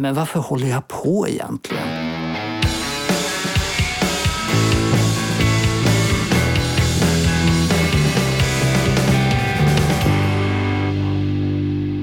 Men varför håller jag på egentligen?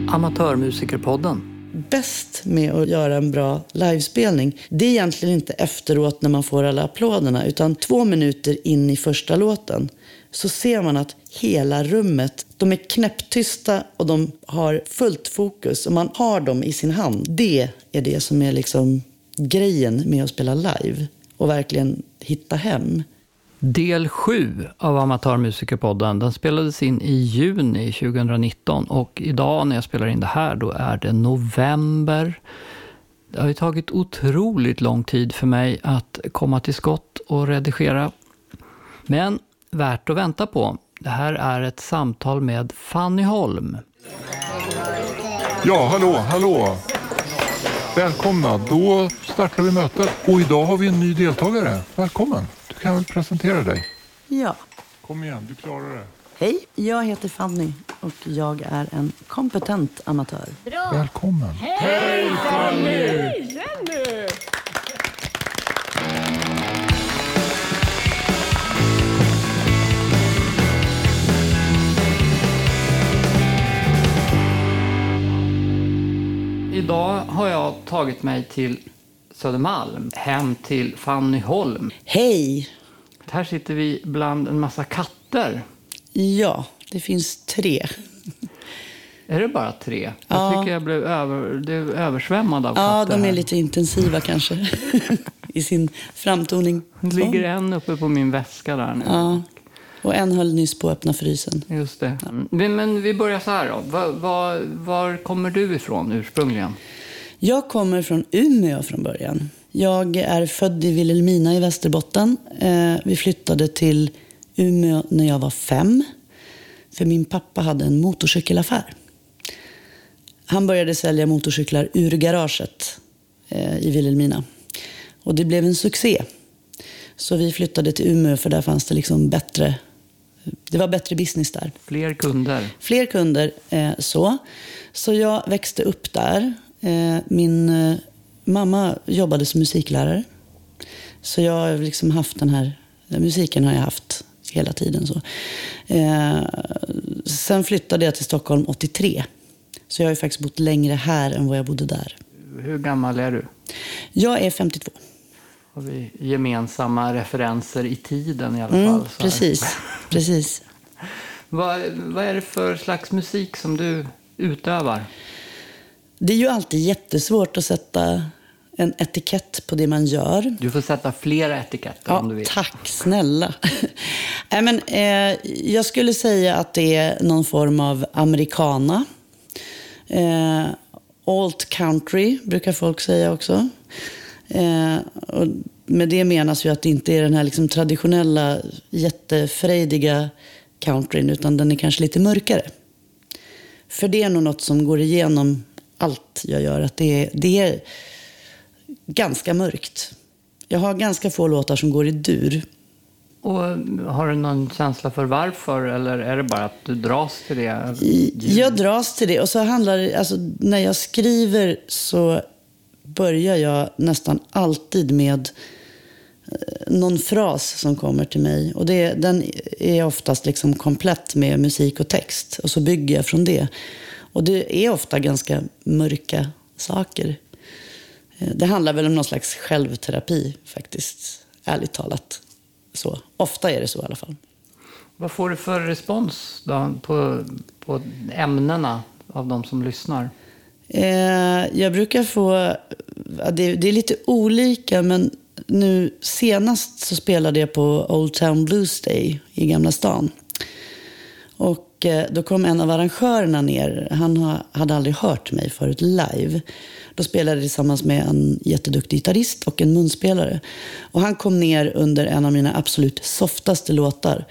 Amatörmusikerpodden. Bäst med att göra en bra livespelning, det är egentligen inte efteråt när man får alla applåderna, utan två minuter in i första låten så ser man att hela rummet, de är knäpptysta och de har fullt fokus och man har dem i sin hand. Det är det som är liksom grejen med att spela live och verkligen hitta hem. Del 7 av Amatörmusikerpodden, den spelades in i juni 2019 och idag när jag spelar in det här då är det november. Det har ju tagit otroligt lång tid för mig att komma till skott och redigera. Men värt att vänta på. Det här är ett samtal med Fanny Holm. Ja, hallå, hallå. Välkomna, då startar vi mötet. Och idag har vi en ny deltagare. Välkommen. Du kan väl presentera dig. Ja. Kom igen, du klarar det. Hej, jag heter Fanny och jag är en kompetent amatör. Välkommen. Hej Fanny! Jenny! Idag har jag tagit mig till Södermalm, hem till Fanny Holm. Hej! Här sitter vi bland en massa katter. Ja, det finns tre. Är det bara tre? Ja. Jag tycker jag blev över, översvämmad av Ja, katter de är här. lite intensiva kanske i sin framtoning. Det ligger en uppe på min väska där nu. Ja. Och en höll nyss på att öppna frysen. Just det. Men, men vi börjar så här då. Var, var, var kommer du ifrån ursprungligen? Jag kommer från Umeå från början. Jag är född i Vilhelmina i Västerbotten. Eh, vi flyttade till Umeå när jag var fem. För min pappa hade en motorcykelaffär. Han började sälja motorcyklar ur garaget eh, i Vilhelmina. Och det blev en succé. Så vi flyttade till Umeå för där fanns det liksom bättre... Det var bättre business där. Fler kunder? Fler kunder. Eh, så. så jag växte upp där. Eh, min eh, mamma jobbade som musiklärare. Så jag har liksom haft den här... Musiken har jag haft hela tiden. Så. Eh, sen flyttade jag till Stockholm 83. Så jag har ju faktiskt bott längre här än vad jag bodde där. Hur gammal är du? Jag är 52. Har vi gemensamma referenser i tiden i alla Mm, fall? precis, precis. Vad, vad är det för slags musik som du utövar? Det är ju alltid jättesvårt att sätta en etikett på det man gör. Du får sätta flera etiketter om du Ja, vill. tack snälla. Nej, men, eh, jag skulle säga att det är någon form av americana. Eh, alt country brukar folk säga också. Eh, och med det menas ju att det inte är den här liksom traditionella jättefrejdiga countryn utan den är kanske lite mörkare. För det är nog något som går igenom allt jag gör. Att det är, det är ganska mörkt. Jag har ganska få låtar som går i dur. Och har du någon känsla för varför eller är det bara att du dras till det? Jag dras till det. Och så handlar det, alltså, när jag skriver så börjar jag nästan alltid med eh, någon fras som kommer till mig. Och det, den är oftast liksom komplett med musik och text. Och så bygger jag från det. Och det är ofta ganska mörka saker. Eh, det handlar väl om någon slags självterapi faktiskt, ärligt talat. Så. Ofta är det så i alla fall. Vad får du för respons då på, på ämnena av de som lyssnar? Eh, jag brukar få... Det, det är lite olika, men nu senast så spelade jag på Old Town Blues Day i Gamla stan. Och eh, då kom en av arrangörerna ner. Han ha, hade aldrig hört mig förut live. Då spelade jag tillsammans med en jätteduktig gitarrist och en munspelare. Och han kom ner under en av mina absolut softaste låtar.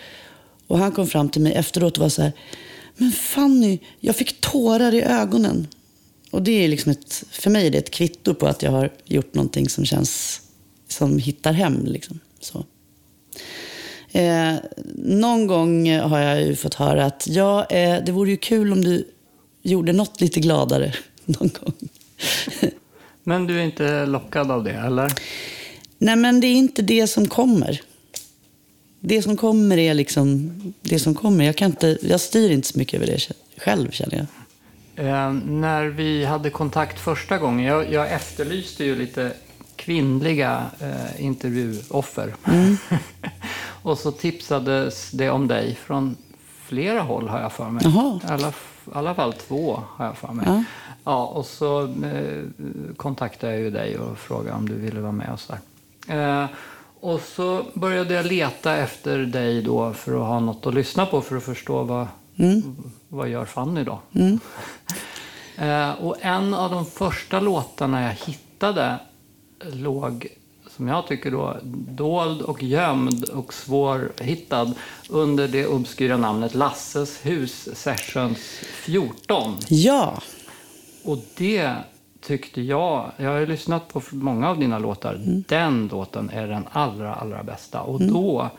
Och han kom fram till mig efteråt och var så här. Men Fanny, jag fick tårar i ögonen. Och det är liksom ett, för mig är det ett kvitto på att jag har gjort någonting som känns som hittar hem. Liksom. Så. Eh, någon gång har jag ju fått höra att ja, eh, det vore ju kul om du gjorde något lite gladare någon gång. Men du är inte lockad av det, eller? Nej, men det är inte det som kommer. Det som kommer är liksom det som kommer. Jag, kan inte, jag styr inte så mycket över det själv, känner jag. Eh, när vi hade kontakt första gången, jag, jag efterlyste ju lite kvinnliga eh, intervjuoffer. Mm. och så tipsades det om dig från flera håll, har jag för mig. Jaha. I alla, alla fall två, har jag för mig. Ja. Ja, och så eh, kontaktade jag ju dig och frågade om du ville vara med och så eh, och så började jag leta efter dig då för att ha något att lyssna på för att förstå vad, mm. Vad gör Fanny då? Mm. eh, och en av de första låtarna jag hittade låg, som jag tycker då, dold och gömd och svårhittad under det obskyra namnet Lasses hus Sessions 14. Ja. Och det tyckte jag, jag har lyssnat på många av dina låtar, mm. den låten är den allra, allra bästa. Och mm. då,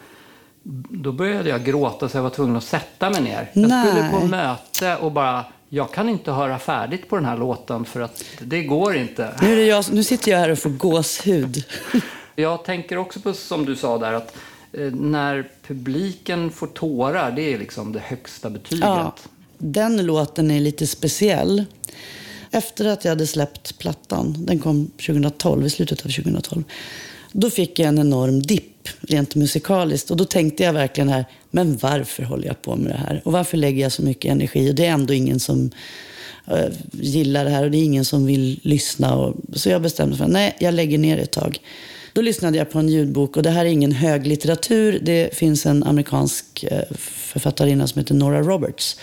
då började jag gråta så jag var tvungen att sätta mig ner. Jag Nej. skulle på möte och bara, jag kan inte höra färdigt på den här låten för att det går inte. Nu, är det jag, nu sitter jag här och får gåshud. jag tänker också på, som du sa där, att eh, när publiken får tårar, det är liksom det högsta betyget. Ja, den låten är lite speciell efter att jag hade släppt plattan, den kom 2012, i slutet av 2012, då fick jag en enorm dipp rent musikaliskt. Och då tänkte jag verkligen här, men varför håller jag på med det här? Och varför lägger jag så mycket energi? Och det är ändå ingen som äh, gillar det här och det är ingen som vill lyssna. Och, så jag bestämde mig för att nej, jag lägger ner ett tag. Då lyssnade jag på en ljudbok och det här är ingen höglitteratur. Det finns en amerikansk eh, författarinna som heter Nora Roberts.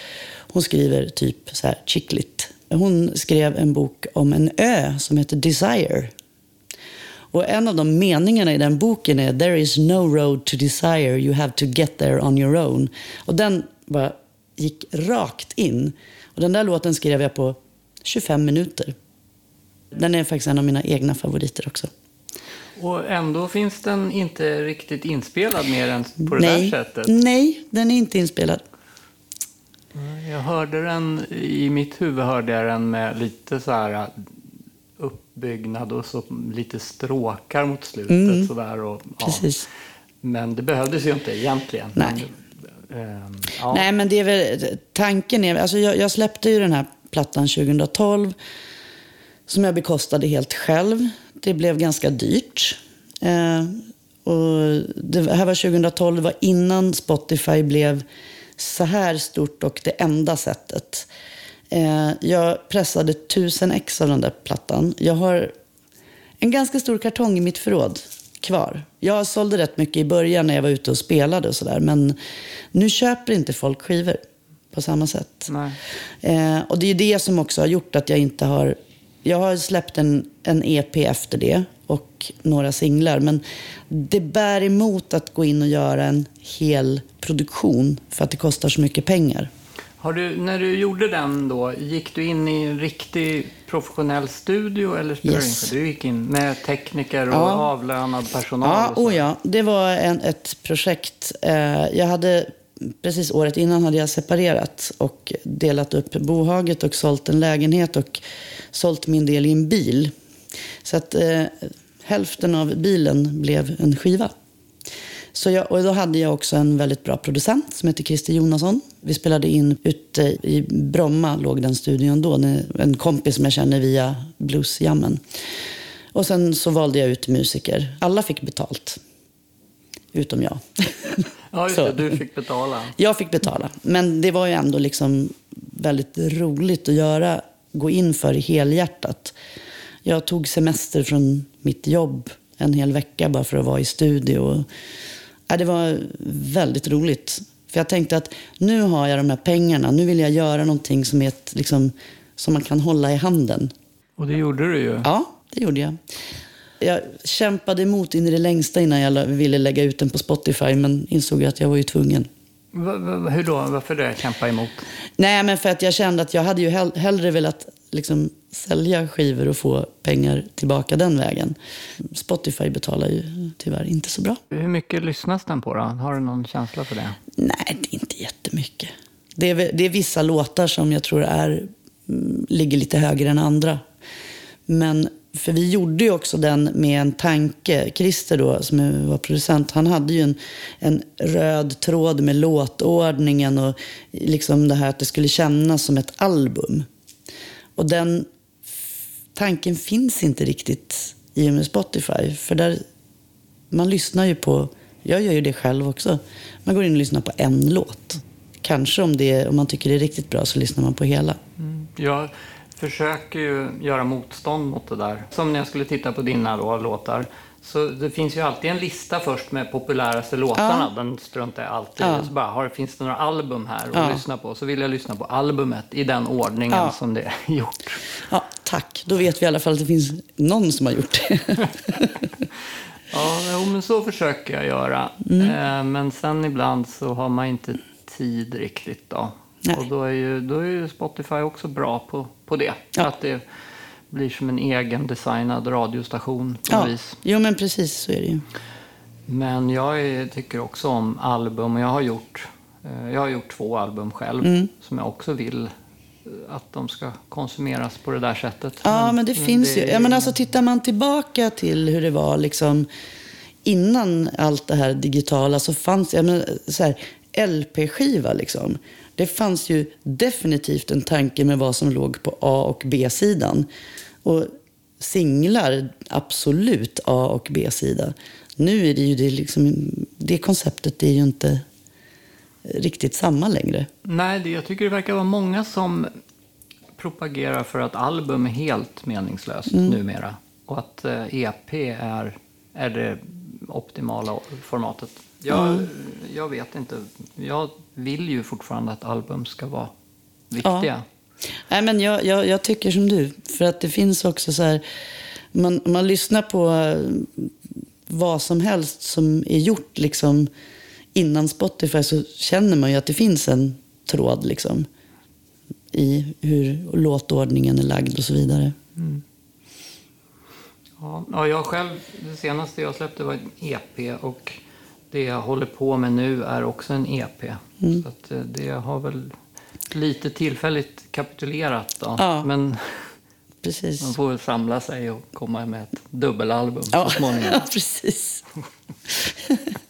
Hon skriver typ så här chicklit hon skrev en bok om en ö som heter Desire. Och en av de meningarna i den boken är There is no road to desire, you have to get there on your own. Och den bara gick rakt in. Och den där låten skrev jag på 25 minuter. Den är faktiskt en av mina egna favoriter också. Och ändå finns den inte riktigt inspelad mer än på det Nej. där sättet? Nej, den är inte inspelad. Jag hörde den, i mitt huvud hörde jag den med lite så här uppbyggnad och så lite stråkar mot slutet. Mm. Så där och, ja. Precis. Men det behövdes ju inte egentligen. Nej. Men, ähm, ja. Nej, men det är väl, tanken är, alltså jag, jag släppte ju den här plattan 2012 som jag bekostade helt själv. Det blev ganska dyrt. Eh, och det här var 2012, det var innan Spotify blev så här stort och det enda sättet. Eh, jag pressade tusen ex av den där plattan. Jag har en ganska stor kartong i mitt förråd kvar. Jag sålde rätt mycket i början när jag var ute och spelade och sådär. Men nu köper inte folk skivor på samma sätt. Eh, och det är det som också har gjort att jag inte har... Jag har släppt en, en EP efter det och några singlar. Men det bär emot att gå in och göra en hel produktion för att det kostar så mycket pengar. Har du, när du gjorde den då, gick du in i en riktig professionell studio eller spelade yes. Du gick in med tekniker och ja. avlönad personal? Ja, oh ja, det var en, ett projekt. Eh, jag hade precis året innan hade jag separerat och delat upp bohaget och sålt en lägenhet och sålt min del i en bil. Så att eh, hälften av bilen blev en skiva. Så jag, och då hade jag också en väldigt bra producent som heter Christer Jonasson. Vi spelade in ute i Bromma, låg den studion då. En kompis som jag känner via bluesjammen. Och sen så valde jag ut musiker. Alla fick betalt. Utom jag. Ja, just det. Du fick betala. Jag fick betala. Men det var ju ändå liksom väldigt roligt att göra, gå in för helhjärtat. Jag tog semester från mitt jobb en hel vecka bara för att vara i studio. Ja, det var väldigt roligt. För jag tänkte att nu har jag de här pengarna. Nu vill jag göra någonting som, är ett, liksom, som man kan hålla i handen. Och det gjorde du ju. Ja, det gjorde jag. Jag kämpade emot in i det längsta innan jag ville lägga ut den på Spotify, men insåg att jag var ju tvungen. Hur då? Varför det? Kämpa emot? Nej, men för att jag kände att jag hade ju hellre velat liksom sälja skivor och få pengar tillbaka den vägen. Spotify betalar ju tyvärr inte så bra. Hur mycket lyssnas den på då? Har du någon känsla för det? Nej, det är inte jättemycket. Det är, det är vissa låtar som jag tror är, mm, ligger lite högre än andra. Men för vi gjorde ju också den med en tanke. Christer då, som var producent, han hade ju en, en röd tråd med låtordningen och liksom det här att det skulle kännas som ett album. Och den tanken finns inte riktigt i och med Spotify. För där, man lyssnar ju på, jag gör ju det själv också, man går in och lyssnar på en låt. Kanske om, det, om man tycker det är riktigt bra så lyssnar man på hela. Mm. Jag försöker ju göra motstånd mot det där. Som när jag skulle titta på dina då, låtar. Så det finns ju alltid en lista först med populäraste låtarna. Ja. Den struntar jag alltid i. Ja. Så bara, har, finns det några album här att ja. lyssna på? Så vill jag lyssna på albumet i den ordningen ja. som det är gjort. Ja, tack. Då vet vi i alla fall att det finns någon som har gjort det. ja, men så försöker jag göra. Mm. Eh, men sen ibland så har man inte tid riktigt då. Nej. Och då är, ju, då är ju Spotify också bra på, på det. Ja. Att det blir som en egen designad radiostation på ja. vis. Jo, men precis så är det ju. Men jag är, tycker också om album och jag har gjort, eh, jag har gjort två album själv mm. som jag också vill att de ska konsumeras på det där sättet. Ja, men, men det finns det ju. Ja, men alltså, tittar man tillbaka till hur det var liksom, innan allt det här digitala så fanns det LP-skiva. Liksom. Det fanns ju definitivt en tanke med vad som låg på A och B-sidan. Och singlar, absolut A och B-sida. Nu är det ju det, liksom, det konceptet är ju inte riktigt samma längre. Nej, det, jag tycker det verkar vara många som propagerar för att album är helt meningslöst mm. numera. Och att eh, EP är, är det optimala formatet. Jag, mm. jag vet inte. Jag vill ju fortfarande att album ska vara viktiga. Ja. Nej, men jag, jag, jag, tycker som du. För att det finns också så här... Man, man lyssnar på eh, vad som helst som är gjort liksom, innan Spotify så känner man ju att det finns en tråd liksom, i hur låtordningen är lagd och så vidare. Mm. Ja, jag själv, det senaste jag släppte var en EP och det jag håller på med nu är också en EP. Mm. Så eh, det har väl lite tillfälligt kapitulerat då. Ja. Men precis. man får väl samla sig och komma med ett dubbelalbum ja. så småningom. Ja, precis.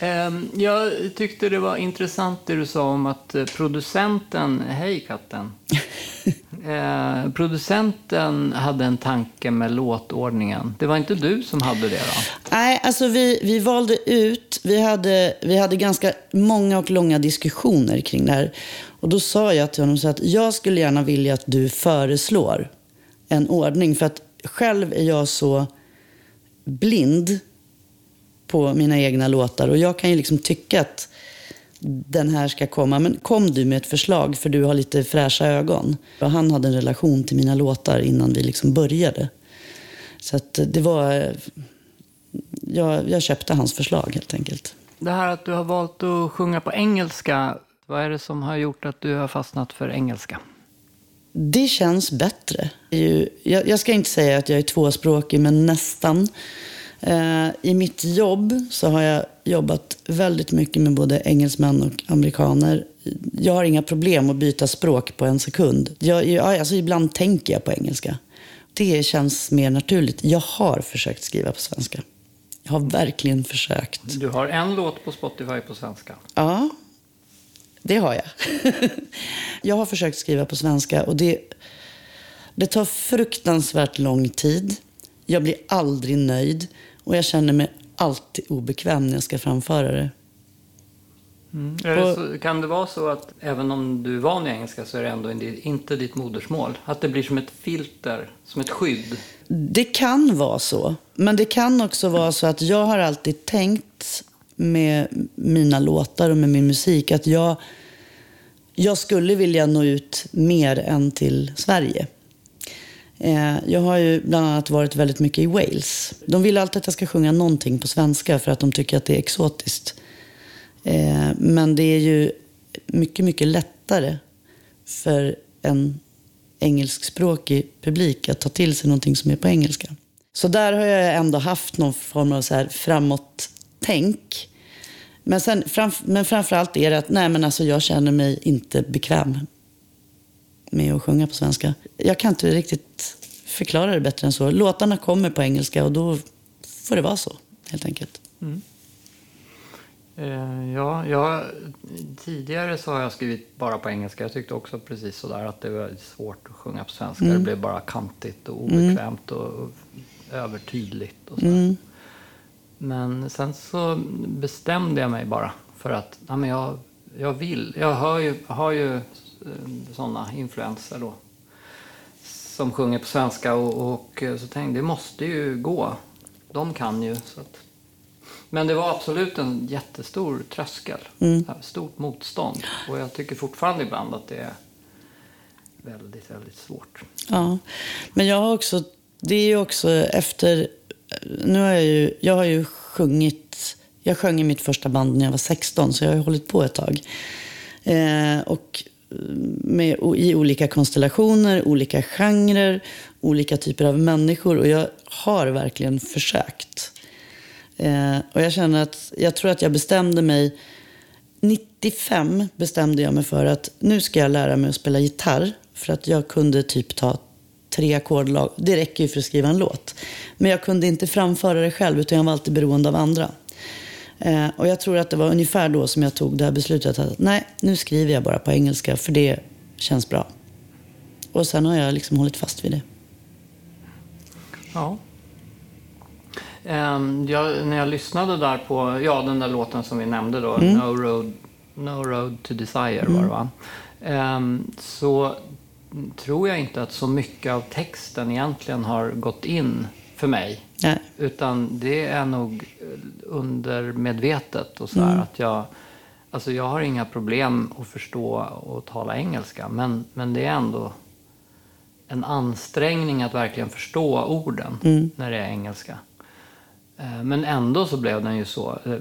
Ehm, jag tyckte det var intressant det du sa om att eh, producenten, hej katten, Eh, producenten hade en tanke med låtordningen. Det var inte du som hade det då? Nej, alltså vi, vi valde ut, vi hade, vi hade ganska många och långa diskussioner kring det här. Och då sa jag till honom så att jag skulle gärna vilja att du föreslår en ordning. För att själv är jag så blind på mina egna låtar. Och jag kan ju liksom tycka att den här ska komma. Men kom du med ett förslag för du har lite fräscha ögon. Och han hade en relation till mina låtar innan vi liksom började. Så att det var... Jag, jag köpte hans förslag helt enkelt. Det här att du har valt att sjunga på engelska, vad är det som har gjort att du har fastnat för engelska? Det känns bättre. Jag ska inte säga att jag är tvåspråkig, men nästan. Eh, I mitt jobb så har jag jobbat väldigt mycket med både engelsmän och amerikaner. Jag har inga problem att byta språk på en sekund. Jag, jag, alltså ibland tänker jag på engelska. Det känns mer naturligt. Jag har försökt skriva på svenska. Jag har verkligen försökt. Du har en låt på Spotify på svenska. Ja, det har jag. jag har försökt skriva på svenska och det, det tar fruktansvärt lång tid. Jag blir aldrig nöjd. Och jag känner mig alltid obekväm när jag ska framföra det. Mm. det så, kan det vara så att även om du är van i engelska så är det ändå inte ditt modersmål? Att det blir som ett filter, som ett skydd? Det kan vara så. Men det kan också vara så att jag har alltid tänkt med mina låtar och med min musik att jag, jag skulle vilja nå ut mer än till Sverige. Eh, jag har ju bland annat varit väldigt mycket i Wales. De vill alltid att jag ska sjunga någonting på svenska för att de tycker att det är exotiskt. Eh, men det är ju mycket, mycket lättare för en engelskspråkig publik att ta till sig någonting som är på engelska. Så där har jag ändå haft någon form av så här framåt-tänk. Men, sen, men framförallt är det att nej, men alltså, jag känner mig inte bekväm med att sjunga på svenska. Jag kan inte riktigt förklara det bättre än så. Låtarna kommer på engelska och då får det vara så, helt enkelt. Eh, ja, jag, tidigare så har jag skrivit bara på engelska. Jag tyckte också precis sådär att det var svårt att sjunga på svenska. Det blev bara kantigt och obekvämt och, och övertydligt. Och sådär. Men sen så bestämde jag mig bara för att ja, men jag, jag vill. Jag hör ju, har ju sådana influenser då som sjunger på svenska och, och så tänkte det måste ju gå. De kan ju. Så att. Men det var absolut en jättestor tröskel. Stort motstånd. Och jag tycker fortfarande ibland att det är väldigt, väldigt svårt. Ja, men jag har också, det är ju också efter, nu har jag ju, jag har ju sjungit, jag sjöng i mitt första band när jag var 16, så jag har ju hållit på ett tag. Eh, och med, i olika konstellationer, olika genrer, olika typer av människor. Och jag har verkligen försökt. Eh, och jag känner att, jag tror att jag bestämde mig, 95 bestämde jag mig för att nu ska jag lära mig att spela gitarr. För att jag kunde typ ta tre ackordlag. Det räcker ju för att skriva en låt. Men jag kunde inte framföra det själv utan jag var alltid beroende av andra. Eh, och jag tror att det var ungefär då som jag tog det här beslutet att nej, nu skriver jag bara på engelska för det känns bra. Och sen har jag liksom hållit fast vid det. Ja. Ehm, jag, när jag lyssnade där på ja, den där låten som vi nämnde då, no, road, no Road to Desire var det va? Ehm, så tror jag inte att så mycket av texten egentligen har gått in för mig. Nej. Utan det är nog undermedvetet och så här att jag Alltså jag har inga problem att förstå och tala engelska men, men det är ändå en ansträngning att verkligen förstå orden när det är engelska. Eh, Men ändå så blev den ju så eh,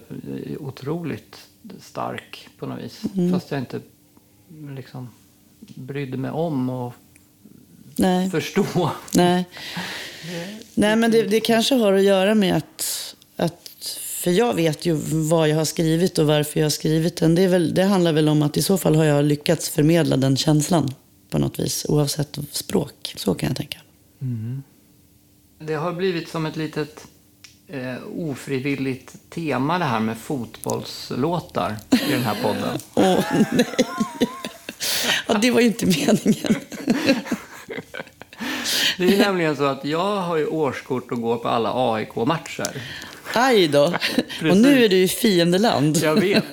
otroligt stark på något vis. Fast jag inte liksom brydde mig om att Nej. förstå. Nej. Nej, men det, det kanske har att göra med att, att... För jag vet ju vad jag har skrivit och varför jag har skrivit den. Det, är väl, det handlar väl om att i så fall har jag lyckats förmedla den känslan på något vis. Oavsett språk. Så kan jag tänka. Det har blivit som ett litet eh, ofrivilligt tema det här med fotbollslåtar i den här podden. Åh, nej. Ja, det var ju inte meningen. Det är nämligen så att jag har ju årskort och går på alla AIK-matcher. Aj då. Och nu är du i fiendeland. Jag vet.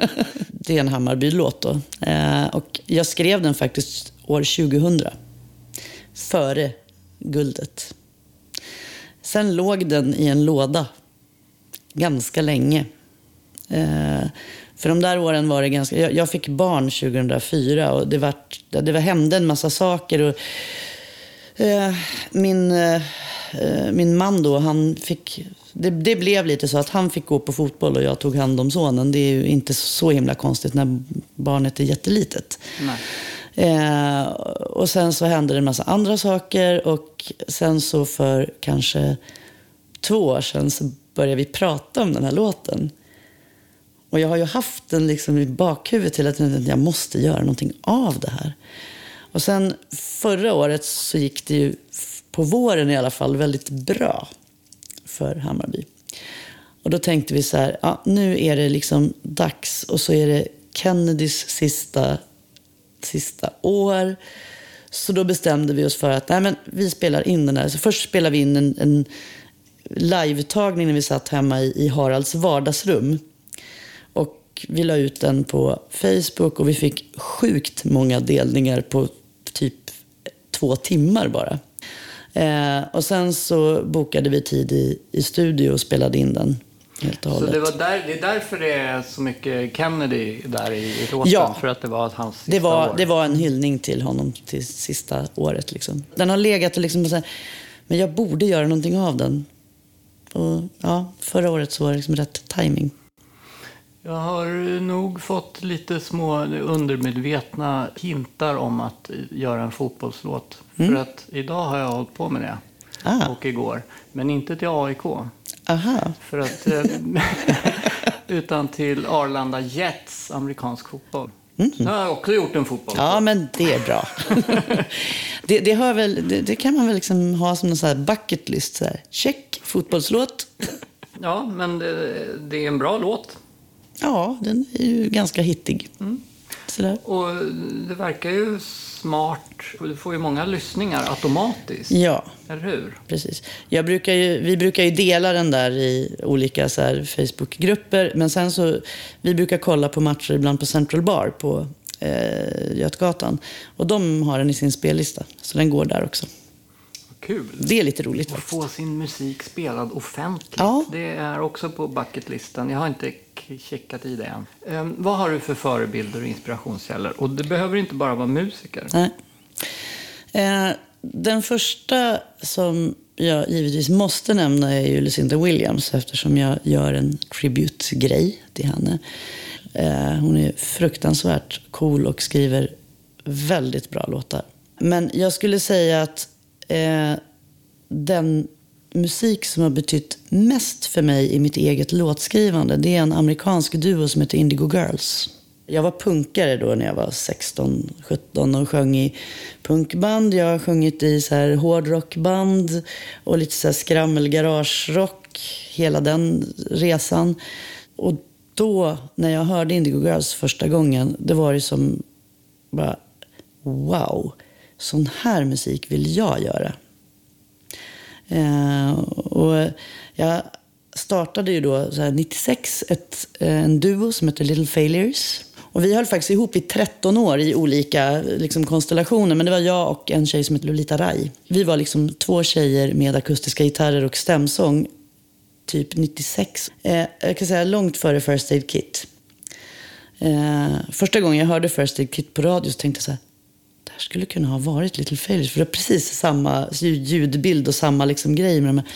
Det är en Hammarby-låt då. Eh, och jag skrev den faktiskt år 2000. Före guldet. Sen låg den i en låda ganska länge. Eh, för de där åren var det ganska... Jag, fick barn 2004 och det, var, det hände en massa saker. Och, min, eh, min man då, han fick... Det, det blev lite så att han fick gå på fotboll och jag tog hand om sonen. Det är ju inte så himla konstigt när barnet är jättelitet. Nej. Eh, och sen så hände det en massa andra saker och sen så för kanske två år sedan så började vi prata om den här låten. Och jag har ju haft den liksom i bakhuvudet hela tiden att jag måste göra någonting av det här. Och sen förra året så gick det ju på våren i alla fall väldigt bra för Hammarby. Och då tänkte vi så här, ja, nu är det liksom dags och så är det Kennedys sista, sista år. Så då bestämde vi oss för att nej, men vi spelar in den här. Så först spelade vi in en, en live-tagning när vi satt hemma i, i Haralds vardagsrum. Och vi la ut den på Facebook och vi fick sjukt många delningar på två timmar bara. Eh, och sen så bokade vi tid i, i studio och spelade in den helt och Så hållet. det, var där, det är därför det är så mycket Kennedy där i, i låten? Ja. För att det var hans sista Det var, år? det var en hyllning till honom till sista året. Liksom. Den har legat och liksom så här, men jag borde göra någonting av den. Och, ja, förra året så var det liksom rätt timing. Jag har nog fått lite små undermedvetna hintar om att göra en fotbollslåt. För att idag har jag hållit på med det. Mm. Ah. Och igår. Men inte till AIK. Aha. För att, eh, utan till Arlanda Jets, amerikansk fotboll. Så har jag också gjort en fotboll. Mm. Ja, men det är bra. Det, det, väl, det, det kan man väl liksom ha som en sån här bucket list. Så här. Check, fotbollslåt. Ja, men det, det är en bra låt. Ja, den är ju ganska hittig. Sådär. Och det verkar ju smart. Du får ju många lyssningar automatiskt. Ja, Eller hur? precis. Jag brukar ju, vi brukar ju dela den där i olika så här Facebookgrupper. Men sen så, vi brukar kolla på matcher ibland på Central Bar på eh, Götgatan. Och de har den i sin spellista. Så den går där också. Kul. Det är lite roligt Att få sin musik spelad offentligt. Ja. Det är också på bucketlisten. Jag har inte checkat i det än. Ehm, vad har du för förebilder och inspirationskällor? Och det behöver inte bara vara musiker. Nej. Eh, den första som jag givetvis måste nämna är ju Lucinda Williams eftersom jag gör en tribute-grej till henne. Eh, hon är fruktansvärt cool och skriver väldigt bra låtar. Men jag skulle säga att eh, den musik som har betytt mest för mig i mitt eget låtskrivande det är en amerikansk duo som heter Indigo Girls. Jag var punkare då när jag var 16, 17 och sjöng i punkband. Jag har sjungit i så här hårdrockband och lite så här skrammel garagerock. Hela den resan. Och då, när jag hörde Indigo Girls första gången, det var det som bara wow, sån här musik vill jag göra. Eh, och jag startade ju då så här 96 ett, eh, en duo som heter Little Failures. Och vi höll faktiskt ihop i 13 år i olika liksom, konstellationer. Men det var jag och en tjej som heter Lolita Rai. Vi var liksom två tjejer med akustiska gitarrer och stämsång. Typ 96. Eh, jag kan säga långt före First Aid Kit. Eh, första gången jag hörde First Aid Kit på radio så tänkte jag så här. Det här skulle kunna ha varit Little Failures. För det var precis samma ljudbild och samma liksom grej. Med de här.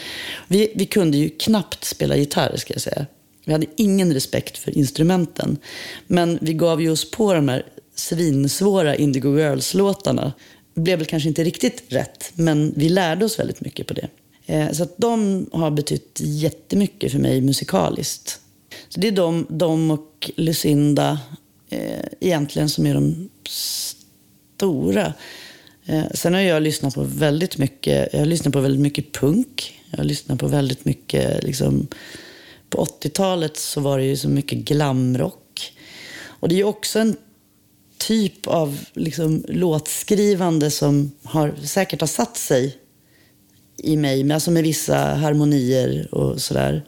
Vi, vi kunde ju knappt spela gitarr, ska jag säga. Vi hade ingen respekt för instrumenten. Men vi gav ju oss på de här svinsvåra Indigo Girls-låtarna. Det blev väl kanske inte riktigt rätt, men vi lärde oss väldigt mycket på det. Eh, Så att de har betytt jättemycket för mig musikaliskt. Så det är de, de och Lucinda eh, egentligen som är de stora. Eh, sen har jag lyssnat på väldigt mycket, jag har lyssnat på väldigt mycket punk. Jag har lyssnat på väldigt mycket, liksom, på 80-talet så var det ju så mycket glamrock. Och det är ju också en typ av liksom, låtskrivande som har, säkert har satt sig i mig, men alltså med vissa harmonier och sådär.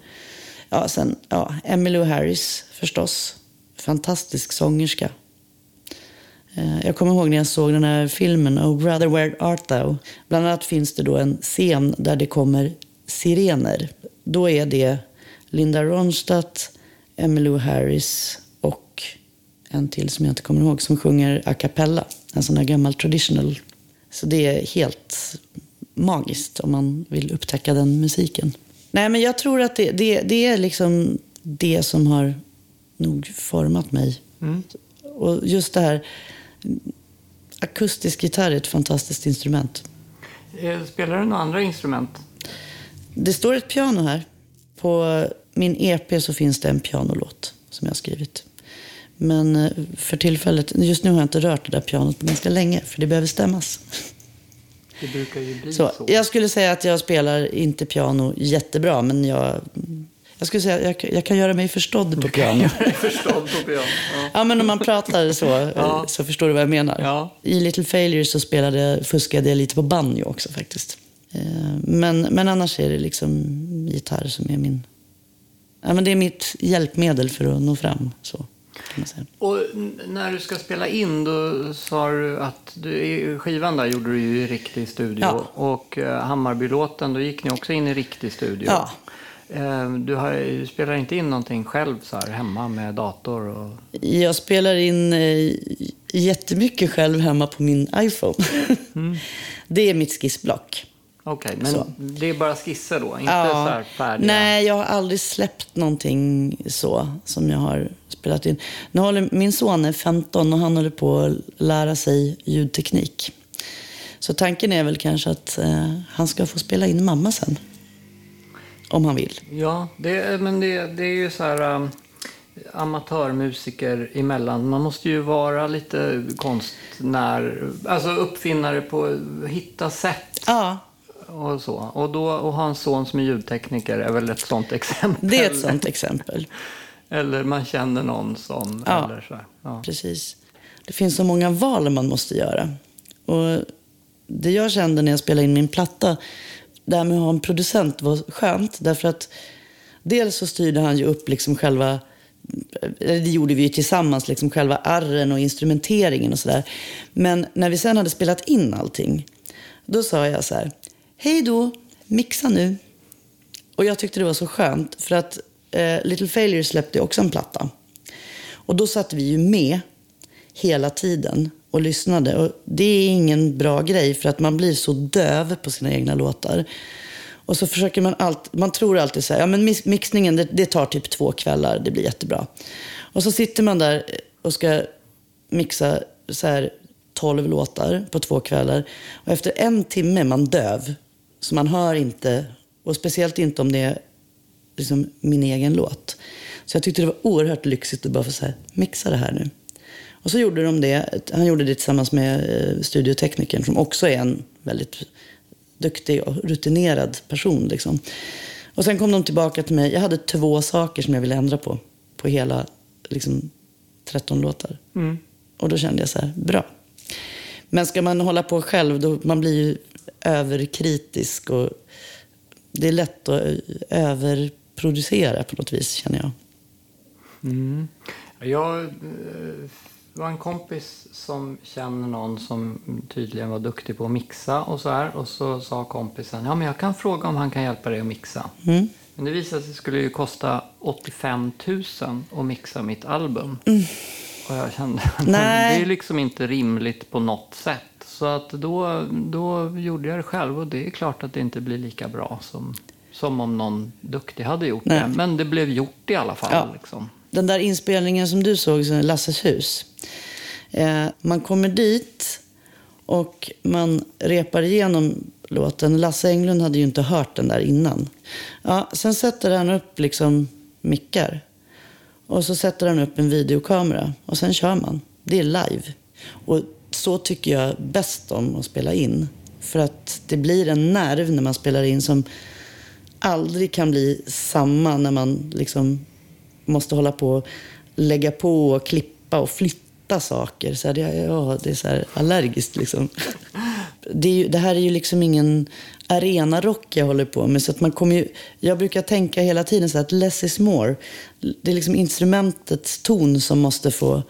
Ja, sen, ja, Emmylou Harris förstås. Fantastisk sångerska. Eh, Jag kommer ihåg när jag såg den här filmen Oh brother where art thou? Bland annat finns det då en scen där det kommer sirener. Då är det Linda Ronstadt, Emmylou Harris och en till som jag inte kommer ihåg som sjunger a cappella. En sån här gammal traditional. Så det är helt magiskt om man vill upptäcka den musiken. Nej, men jag tror att det, det, det är liksom det som har nog format mig. Och just det här, akustisk gitarr är ett fantastiskt instrument. Eh, Spelar du några andra instrument? Det står ett piano här. På min EP så finns det en pianolåt som jag har skrivit. Men eh, för tillfället, just nu har jag inte rört det där pianot på ganska länge, för det behöver stämmas. Det brukar ju bli så. Så, jag skulle säga att jag spelar inte piano jättebra, men jag, jag skulle säga jag, jag kan göra mig förstådd på piano. Förstådd på piano. Ja. Ja, men om man pratar så, Ja. så förstår du vad jag menar. Ja. I Little Failures så spelade, fuskade jag lite på banjo också faktiskt. Eh, Men, men annars är det liksom gitarr som är min... Ja, men det är mitt hjälpmedel för att nå fram. Så. Och när du ska spela in, då sa du att du, skivan där gjorde du ju i riktig studio. Ja. Och eh, Hammarbylåten, då gick ni också in i riktig studio. Ja. Eh, du, har, du spelar inte in någonting själv så här hemma med dator? Och... Jag spelar in eh, jättemycket själv hemma på min iPhone. Det är mitt skissblock. Okej, men Så. det är bara skisser då? Inte så här färdiga? Nej, jag har aldrig släppt någonting så som jag har spelat in. Nu håller, min son är 15 och han håller på att lära sig ljudteknik. Så tanken är väl kanske att eh, han ska få spela in mamma sen. Om han vill. Ja, det, men det, det är ju så här... um, amatörmusiker emellan. Man måste ju vara lite konstnär, alltså uppfinnare på hitta sätt Ja, och så. Och då och ha en son som är ljudtekniker är väl ett sånt exempel. det är ett sånt exempel. Eller man känner någon som... Ja. Eller så. Ja. Precis. Det finns så många val man måste göra. Och det jag kände när jag spelade in min platta, det här med att ha en producent var skönt. Därför att dels så styrde han ju upp liksom själva, eller det gjorde vi ju tillsammans, liksom själva arren och instrumenteringen och sådär. Men när vi sen hade spelat in allting, då sa jag så här, hej då, mixa nu. Och jag tyckte det var så skönt, för att eh, Little Failure släppte också en platta. Och då satt vi ju med hela tiden och lyssnade. Och det är ingen bra grej för att man blir så döv på sina egna låtar. Och så försöker man alltid, man tror alltid så här, ja men mix- mixningen det, det tar typ två kvällar, det blir jättebra. Och så sitter man där och ska mixa så här 12 låtar på två kvällar. Och efter en timme är man döv. Så man hör inte, och speciellt inte om det är liksom min egen låt. Så jag tyckte det var oerhört lyxigt att bara få så här, mixa det här nu. Och så gjorde de det. Han gjorde det tillsammans med eh, studioteknikern som också är en väldigt duktig och rutinerad person. Liksom. Och sen kom de tillbaka till mig. Jag hade två saker som jag ville ändra på. På hela liksom, 13 låtar. Och då kände jag så här, bra. Men ska man hålla på själv, då man blir ju överkritisk. Och det är lätt att överproducera på något vis, känner jag. Jag eh, var en kompis som känner någon som tydligen var duktig på att mixa och så här. Och så sa kompisen, ja men jag kan fråga om han kan hjälpa dig att mixa. Mm. Men det visade sig att det skulle ju kosta 85 000 att mixa mitt album. Och jag kände, Nej. det är liksom inte rimligt på något sätt. Så att då, då gjorde jag det själv och det är klart att det inte blir lika bra som, som om någon duktig hade gjort Nej. det. Men det blev gjort i alla fall. Ja. Liksom. Den där inspelningen som du såg, Lasses hus. Eh, man kommer dit och man repar igenom låten. Lasse Englund hade ju inte hört den där innan. Ja, sen sätter han upp liksom mickar. Och så sätter han upp en videokamera och sen kör man. Det är live. Och så tycker jag bäst om att spela in. För att det blir en nerv när man spelar in som aldrig kan bli samma när man liksom måste hålla på och lägga på och klippa och flytta saker. Så här, det, ja, det är så här allergiskt liksom. Det, är ju, det här är ju liksom ingen arenarock jag håller på med. Så att man kommer ju, jag brukar tänka hela tiden så här att less is more. Det är liksom instrumentets ton som måste få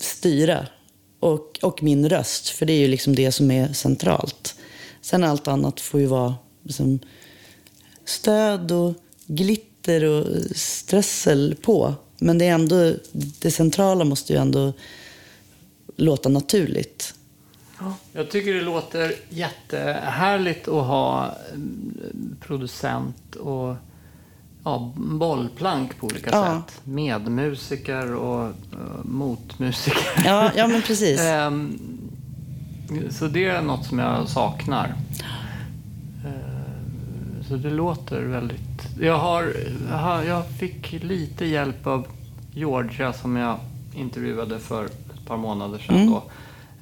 styra. Och, och min röst, för det är ju liksom det som är centralt. Sen allt annat får ju vara liksom stöd och glitter och stressel på. Men det, är ändå, det centrala måste ju ändå låta naturligt. Jag tycker det låter jättehärligt att ha mm, producent och ja, bollplank på olika Ja. sätt. Medmusiker och uh, motmusiker. Ja, ja men precis. Ehm, så det är något som jag saknar. Så det låter väldigt... Jag, har, jag fick lite hjälp av Georgia som jag intervjuade för ett par månader sedan. Då.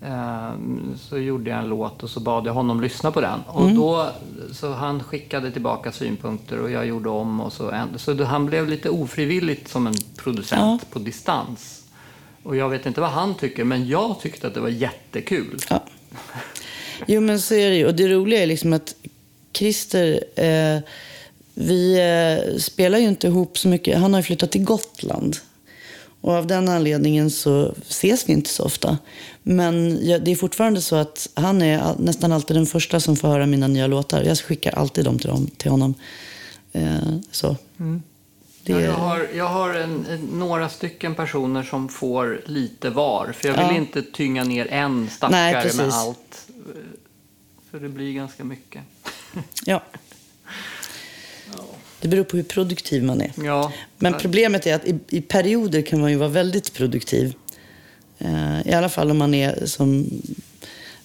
Ehm, Så gjorde jag en låt och så bad jag honom lyssna på den. Och då, så han skickade tillbaka synpunkter och jag gjorde om. Och så, så han blev lite ofrivilligt som en producent på distans. Och jag vet inte vad han tycker, men jag tyckte att det var jättekul. Ja. Jo, men så är det ju. Och det roliga är liksom att Christer, eh, vi eh, spelar ju inte ihop så mycket. Han har ju flyttat till Gotland. Och av den anledningen så ses vi inte så ofta. Men jag, det är fortfarande så att han är all, nästan alltid den första som får höra mina nya låtar. Jag skickar alltid dem till, dem, till honom. Eh, så. Det, Ja, jag har, jag har en, några stycken personer som får lite var. För jag vill Ja. inte tynga ner en Nej, stackare med precis. allt. För det blir ganska mycket. Ja. Det beror på hur produktiv man är. Ja, Men problemet är att i, i perioder kan man ju vara väldigt produktiv. Eh, I alla fall om man är som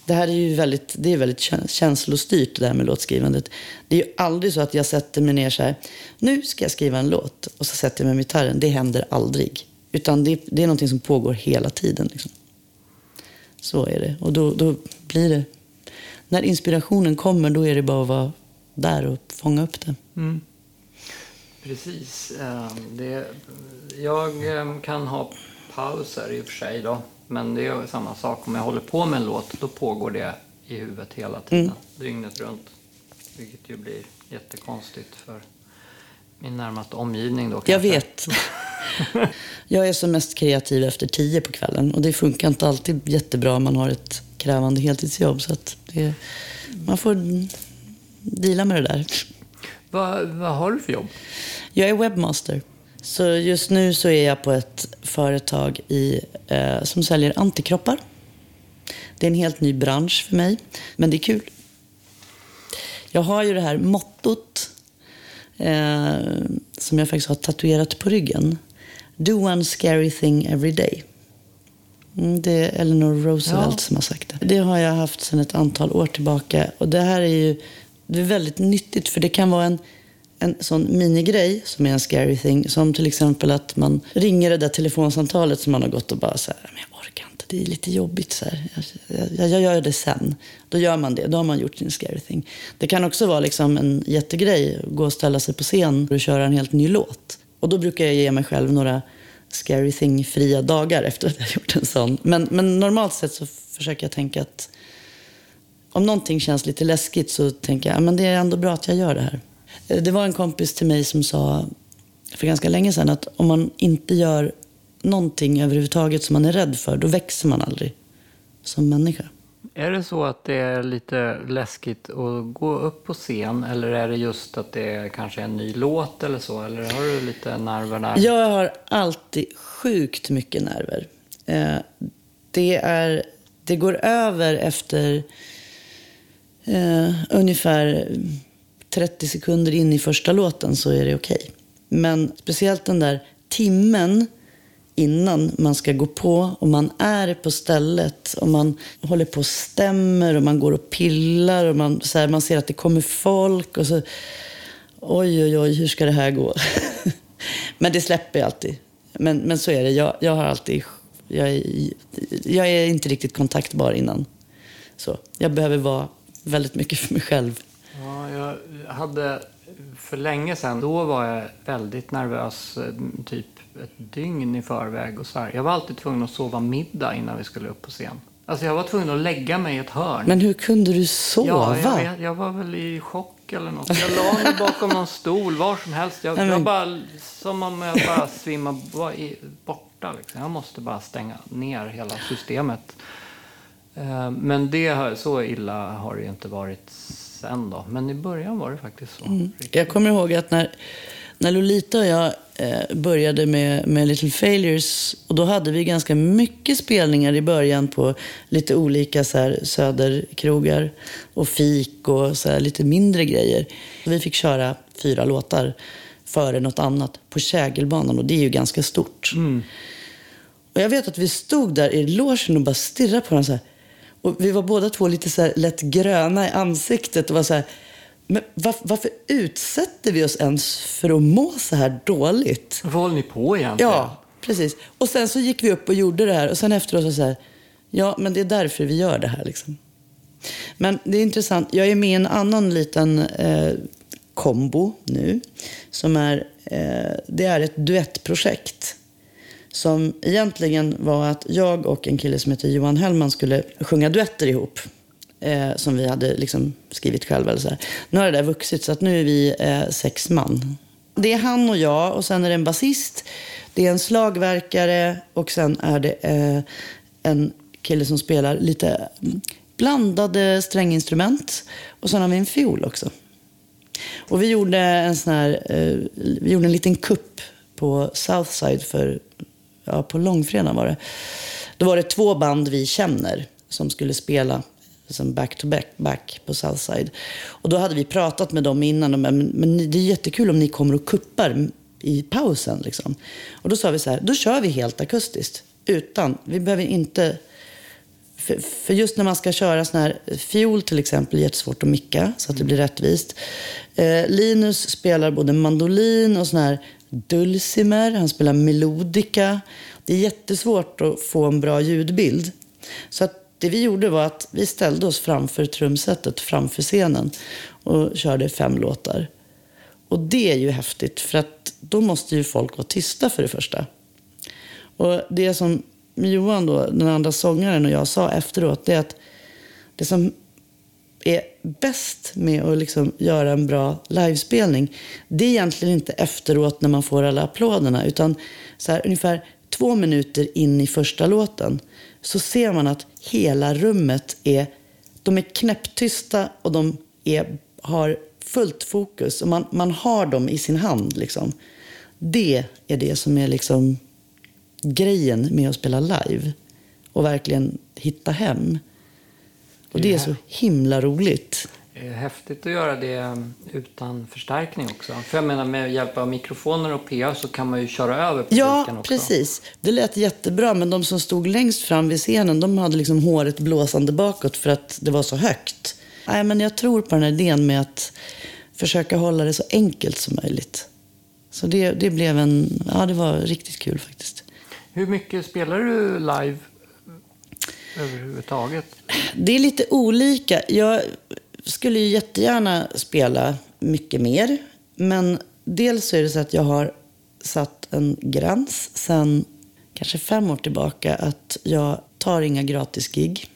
det här är ju väldigt, det är väldigt känslostyrt det här med låtskrivandet. Det är ju aldrig så att jag sätter mig ner så här, nu ska jag skriva en låt och så sätter jag mig med gitarren. Det händer aldrig. Utan det, det är någonting som pågår hela tiden. Liksom. Så är det. Och då, då blir det, när inspirationen kommer då är det bara att vara där och fånga upp det. Mm. Precis. Ehm, det, jag ehm, kan ha pauser i och för sig då. Men det är samma sak. Om jag håller på med en låt, då pågår det i huvudet hela tiden. Mm. Dygnet runt. Vilket ju blir jättekonstigt för min närmaste omgivning då. Kanske. Jag vet. jag är som mest kreativ efter tio på kvällen. Och det funkar inte alltid jättebra om man har ett krävande heltidsjobb. Så att det, man får dela med det där. Vad, vad har du för jobb? Jag är webbmaster. Så just nu så är jag på ett företag i, eh, som säljer antikroppar. Det är en helt ny bransch för mig, men det är kul. Jag har ju det här mottot eh, som jag faktiskt har tatuerat på ryggen. Do one scary thing every day. Mm, det är Eleanor Roosevelt ja. som har sagt det. Det har jag haft sedan ett antal år tillbaka. Och det här är ju det är väldigt nyttigt för det kan vara en en sån minigrej som är en scary thing. Som till exempel att man ringer det där telefonsamtalet som man har gått och bara så här, men jag orkar inte, det är lite jobbigt så här. Jag, jag, jag, gör det sen. Då gör man det, då har man gjort sin scary thing. Det kan också vara liksom en jättegrej, gå och ställa sig på scen och köra en helt ny låt. Och då brukar jag ge mig själv några scary thing-fria dagar efter att jag gjort en sån. Men, men normalt sett så försöker jag tänka att om någonting känns lite läskigt så tänker jag att det är ändå bra att jag gör det här. Eh, det var en kompis till mig som sa för ganska länge sedan att om man inte gör någonting överhuvudtaget som man är rädd för, då växer man aldrig som människa. Är det så att det är lite läskigt att gå upp på scen eller är det just att det är kanske är en ny låt eller så? Eller har du lite nerver där? Jag har alltid sjukt mycket nerver. Eh, det, är, det går över efter eh, ungefär 30 sekunder in i första låten så är det okej. Okay. Men speciellt den där timmen innan man ska gå på och man är på stället och man håller på och stämmer och man går och pillar och man, så här, man ser att det kommer folk och så oj, oj, oj, hur ska det här gå? men det släpper jag alltid. Men, men så är det. Jag, jag har alltid, jag är, jag är inte riktigt kontaktbar innan. Så jag behöver vara väldigt mycket för mig själv. Ja, jag hade för länge sedan, då var jag väldigt nervös, eh, typ ett dygn i förväg. Och så här. Jag var alltid tvungen att sova middag innan vi skulle upp på scen. Alltså jag var tvungen att lägga mig i ett hörn. Men hur kunde du sova? Ja, jag, jag var väl i chock eller något. Jag la mig bakom någon stol, var som helst. Jag, jag bara, som om jag bara svimmade borta. Liksom. Jag måste bara stänga ner hela systemet. Eh, men det, så illa har det inte varit sen då. Men i början var det faktiskt så. Mm. Jag kommer ihåg att när, när Lolita och jag eh, började med, med Little Failures, och då hade vi ganska mycket spelningar i början på lite olika så här, söderkrogar och fik och så här, lite mindre grejer. Vi fick köra fyra låtar före något annat på Kägelbanan och det är ju ganska stort. Mm. Och jag vet att vi stod där i logen och bara stirrade på varandra så här. Och vi var båda två lite så lätt gröna i ansiktet och var så här, men var, varför utsätter vi oss ens för att må så här dåligt? Vad håller ni på egentligen? Ja, precis. Och sen så gick vi upp och gjorde det här och sen efteråt så, så här, ja men det är därför vi gör det här liksom. Men det är intressant, jag är med i en annan liten eh, kombo nu. Som är, eh, det är ett duettprojekt som egentligen var att jag och en kille som heter Johan Hellman skulle sjunga duetter ihop. Eh, som vi hade liksom skrivit själva. Eller så här. Nu har det där vuxit så att nu är vi eh, sex man. Det är han och jag och sen är det en basist. Det är en slagverkare och sen är det eh, en kille som spelar lite blandade stränginstrument. Och sen har vi en fiol också. Och vi gjorde en sån här, eh, vi gjorde en liten kupp på Southside för ja, på långfredagen var det. Då var det två band vi känner som skulle spela som back to back, back på Southside. Och då hade vi pratat med dem innan. Och, men, men det är jättekul om ni kommer och kuppar i pausen. Liksom. Och då sa vi så här, då kör vi helt akustiskt. Utan, vi behöver inte för, för just när man ska köra sån här fiol till exempel, är jättesvårt att micka så att det blir rättvist. Eh, Linus spelar både mandolin och sån här dulcimer, han spelar melodika. Det är jättesvårt att få en bra ljudbild. Så att det vi gjorde var att vi ställde oss framför trumsetet, framför scenen och körde fem låtar. Och det är ju häftigt, för att då måste ju folk vara tysta för det första. Och det som Johan, då, den andra sångaren, och jag sa efteråt, det är att det som är bäst med att liksom göra en bra livespelning, det är egentligen inte efteråt när man får alla applåderna, utan så här, ungefär två minuter in i första låten så ser man att hela rummet är, de är knäpptysta och de är, har fullt fokus. Och man, man har dem i sin hand. Liksom. Det är det som är liksom grejen med att spela live. Och verkligen hitta hem. Och det är så himla roligt. Är häftigt att göra det utan förstärkning också. För jag menar med hjälp av mikrofoner och PA så kan man ju köra över publiken Ja, också. precis. Det lät jättebra, men de som stod längst fram vid scenen, de hade liksom håret blåsande bakåt för att det var så högt. Nej, men jag tror på den här idén med att försöka hålla det så enkelt som möjligt. Så det, det blev en, ja det var riktigt kul faktiskt. Hur mycket spelar du live överhuvudtaget? Det är lite olika. Jag skulle ju jättegärna spela mycket mer. Men dels är det så att jag har satt en gräns sen kanske fem år tillbaka att jag tar inga gratis gig.